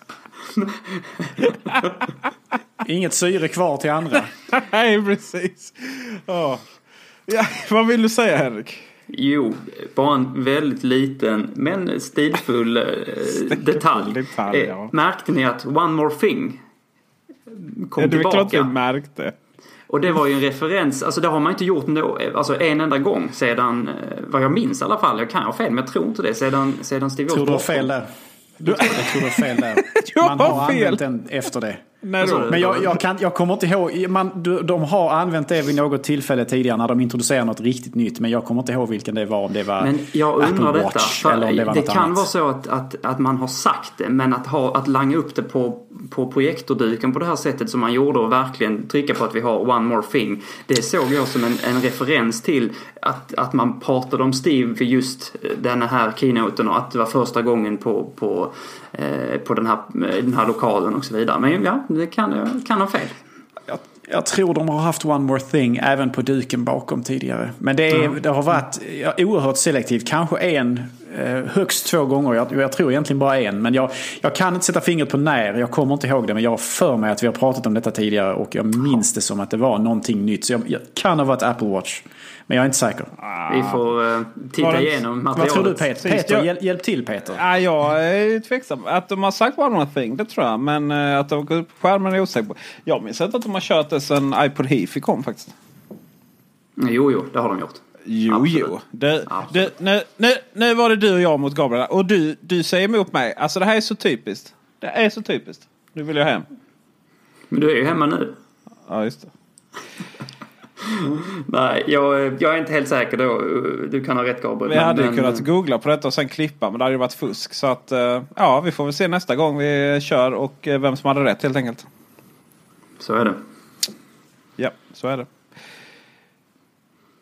Speaker 2: Inget syre kvar till andra.
Speaker 1: Nej, precis. Ja. Ja, vad vill du säga Henrik?
Speaker 3: Jo, bara en väldigt liten men stilfull eh, detalj.
Speaker 1: detalj,
Speaker 3: Eh,
Speaker 1: ja.
Speaker 3: Märkte ni att One More Thing kom
Speaker 1: Ja, det är klart
Speaker 3: tillbaka?
Speaker 1: du märkte.
Speaker 3: Och det var ju en referens, alltså det har man inte gjort nå, alltså en enda gång sedan, eh, vad jag minns i alla fall, jag kan ha fel men jag tror inte det, sedan, sedan Steve
Speaker 2: Tror du har
Speaker 3: Jobs
Speaker 2: fel där? Jag tror du har fel där.
Speaker 1: Du
Speaker 2: Man
Speaker 1: har
Speaker 2: har
Speaker 1: fel.
Speaker 2: använt den efter det.
Speaker 1: När då?
Speaker 2: Men jag, jag, kan, jag kommer inte ihåg. Man, de har använt det vid något tillfälle tidigare när de introducerar något riktigt nytt. Men jag kommer inte ihåg vilken det var. Om det var
Speaker 3: Men jag undrar
Speaker 2: Apple
Speaker 3: detta.
Speaker 2: Watch
Speaker 3: För
Speaker 2: eller om det var
Speaker 3: det
Speaker 2: något
Speaker 3: kan
Speaker 2: annat.
Speaker 3: vara så att, att, att man har sagt det men att, ha, att langa upp det på, på projektorduken på det här sättet som man gjorde och verkligen trycka på att vi har one more thing. Det såg jag som en, en referens till att, att man pratade om Steve vid just den här keynoten och att det var första gången på, på, på den, här, den här lokalen och så vidare. Men ja, det kan, jag kan ha fel.
Speaker 2: Jag, jag tror de har haft One More Thing även på duken bakom tidigare. Men det, är, det har varit oerhört selektivt. Kanske en, eh, högst två gånger. Jag, jag tror egentligen bara en. Men jag, jag kan inte sätta fingret på när. Jag kommer inte ihåg det. Men jag har för mig att vi har pratat om detta tidigare. Och jag minns det som att det var någonting nytt. Så jag, jag kan ha varit Apple Watch. Men jag är inte säker.
Speaker 3: Vi får eh, titta
Speaker 1: det-
Speaker 3: igenom
Speaker 2: Vad
Speaker 3: materialet.
Speaker 2: tror du Peter? Peter
Speaker 1: jag-
Speaker 2: hjälp, hjälp till Peter.
Speaker 1: Ja, jag är tveksam. Att de har sagt one more thing, det tror jag. Men eh, att de har gått upp på skärmen är jag osäker på. Jag minns inte att de har kört det sedan iPod Hifi kom faktiskt.
Speaker 3: Jo, jo, det har de gjort.
Speaker 1: Jo,
Speaker 3: Absolut.
Speaker 1: jo. Det,
Speaker 3: Absolut.
Speaker 1: det, nu, nu, nu var det du och jag mot Gabriel. Och du, du säger emot mig. Alltså det här är så typiskt. Det är så typiskt. Nu vill jag hem.
Speaker 3: Men du är ju hemma nu.
Speaker 1: Ja, just det.
Speaker 3: Nej, jag, jag är inte helt säker då. Du kan ha rätt Gabriel.
Speaker 1: Vi hade ju
Speaker 3: men-
Speaker 1: kunnat googla på detta och sen klippa. Men det hade ju varit fusk. Så att eh, ja, vi får väl se nästa gång vi kör och eh, vem som hade rätt helt enkelt.
Speaker 3: Så är det.
Speaker 1: Ja, så är det.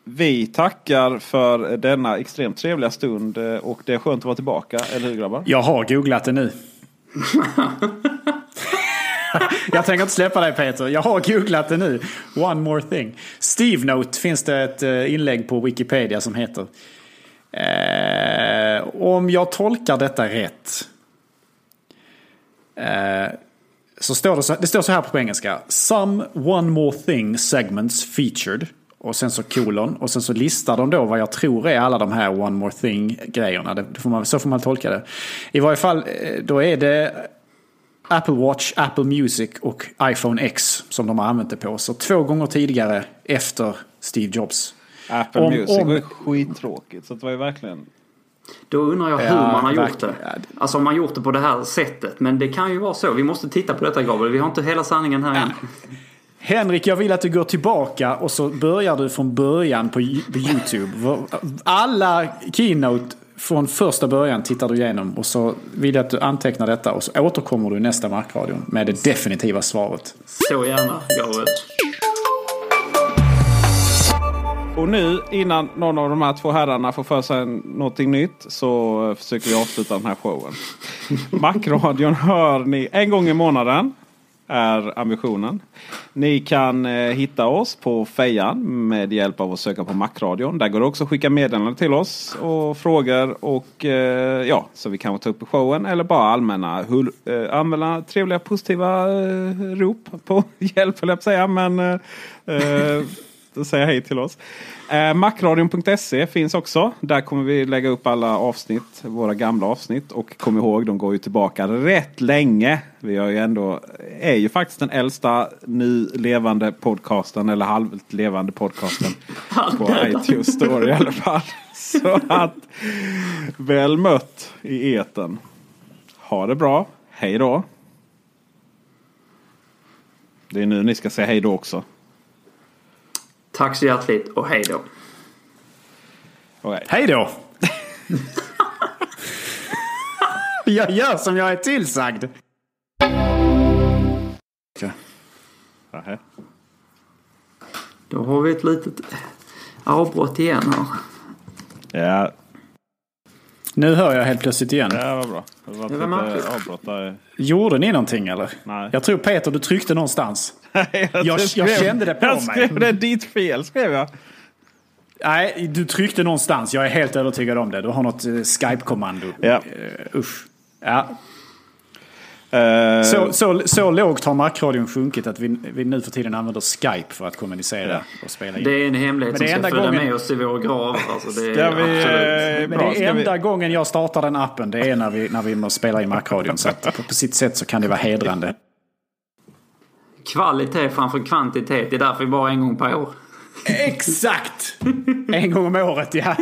Speaker 1: Vi tackar för denna extremt trevliga stund eh, och det är skönt att vara tillbaka. Eller hur grabbar?
Speaker 2: Jag har googlat det nu. jag tänker inte släppa dig Peter. Jag har googlat det nu. One more thing. Steve Note finns det ett eh, inlägg på Wikipedia som heter. Eh, om jag tolkar detta rätt. Eh, så står det, så, det står så här på engelska. Some one more thing segments featured. Och sen så kolon. Och sen så listar de då vad jag tror är alla de här one more thing grejerna. Det, får man, så får man tolka det. I varje fall eh, då är det Apple Watch, Apple Music och iPhone X som de har använt det på. Så två gånger tidigare efter Steve Jobs.
Speaker 1: Apple
Speaker 2: Om-
Speaker 1: Music
Speaker 2: om-
Speaker 1: var ju skittråkigt. Så det var ju verkligen...
Speaker 3: Då undrar jag hur
Speaker 2: Ja,
Speaker 3: man har gjort det. Alltså om man gjort det på det här sättet. Men det kan ju vara så. Vi måste titta på detta Gabriel. Vi har inte hela sanningen här än.
Speaker 2: Henrik, jag vill att du går tillbaka och så börjar du från början på YouTube. Alla keynote från första början tittar du igenom och så vill jag att du antecknar detta och så återkommer du i nästa markradion med det definitiva svaret.
Speaker 3: Så gärna Gabriel.
Speaker 1: Och nu innan någon av de här två herrarna får för sig någonting nytt så eh, försöker vi avsluta den här showen. Macradion hör ni en gång i månaden. Är ambitionen. Ni kan eh, hitta oss på Fejan med hjälp av att söka på Macradion. Där går det också att skicka meddelanden till oss och frågor och eh, ja, så vi kan ta upp i showen. Eller bara allmänna, hull, eh, allmänna trevliga positiva eh, rop på hjälp höll jag på att säga. Men eh, eh och säga hej till oss. Eh, Macradion.se finns också. Där kommer vi lägga upp alla avsnitt. Våra gamla avsnitt. Och kom ihåg, de går ju tillbaka rätt länge. Vi är ju ändå, är ju faktiskt den äldsta nu levande podcasten. Eller halvt levande podcasten. på iTunes Store i alla fall. Så att väl mött i eten. Ha det bra. Hej då. Det är nu ni ska säga hej då också.
Speaker 3: Tack så hjärtligt och hej då.
Speaker 1: Okay.
Speaker 2: Hej då! jag gör som jag är tillsagd.
Speaker 1: Okay.
Speaker 3: Då har vi ett litet avbrott igen här.
Speaker 1: Ja.
Speaker 2: Nu hör jag helt plötsligt igen.
Speaker 1: Ja, vad bra. Det var,
Speaker 3: det var
Speaker 1: lite avbrott där.
Speaker 2: Gjorde ni någonting eller?
Speaker 1: Nej.
Speaker 2: Jag tror Peter, du tryckte någonstans.
Speaker 1: jag,
Speaker 2: jag, jag, kände det på
Speaker 1: jag
Speaker 2: mig.
Speaker 1: Jag skrev det ditt fel, skrev jag.
Speaker 2: Nej, du tryckte någonstans. Jag är helt övertygad om det. Du har något uh, Skype-kommando.
Speaker 1: Ja.
Speaker 2: Uh, usch. Ja. Uh, så, så, så lågt har markradion sjunkit att vi, vi nu för tiden använder Skype för att kommunicera ja. och spela in.
Speaker 3: Det är en hemlighet som ska följa gången... med oss i vår grav. Alltså det är
Speaker 1: vi,
Speaker 3: absolut...
Speaker 2: Men det är enda vi... gången jag startar den appen. Det är när vi, när vi måste spela i markradion. Så att på, på sitt sätt så kan det vara hedrande.
Speaker 3: Kvalitet framför kvantitet. Det är därför vi bara en gång per år.
Speaker 2: Exakt! En gång om året, ja.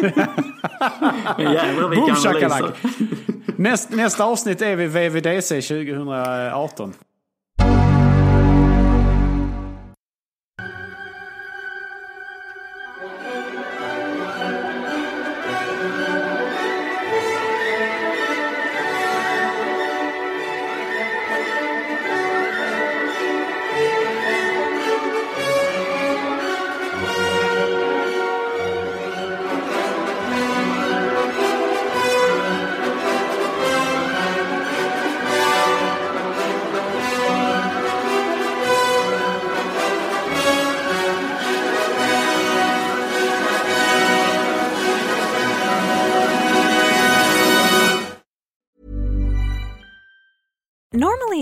Speaker 3: Jävlar vilka analyser.
Speaker 2: Näst, nästa avsnitt är vid VVDC 2018.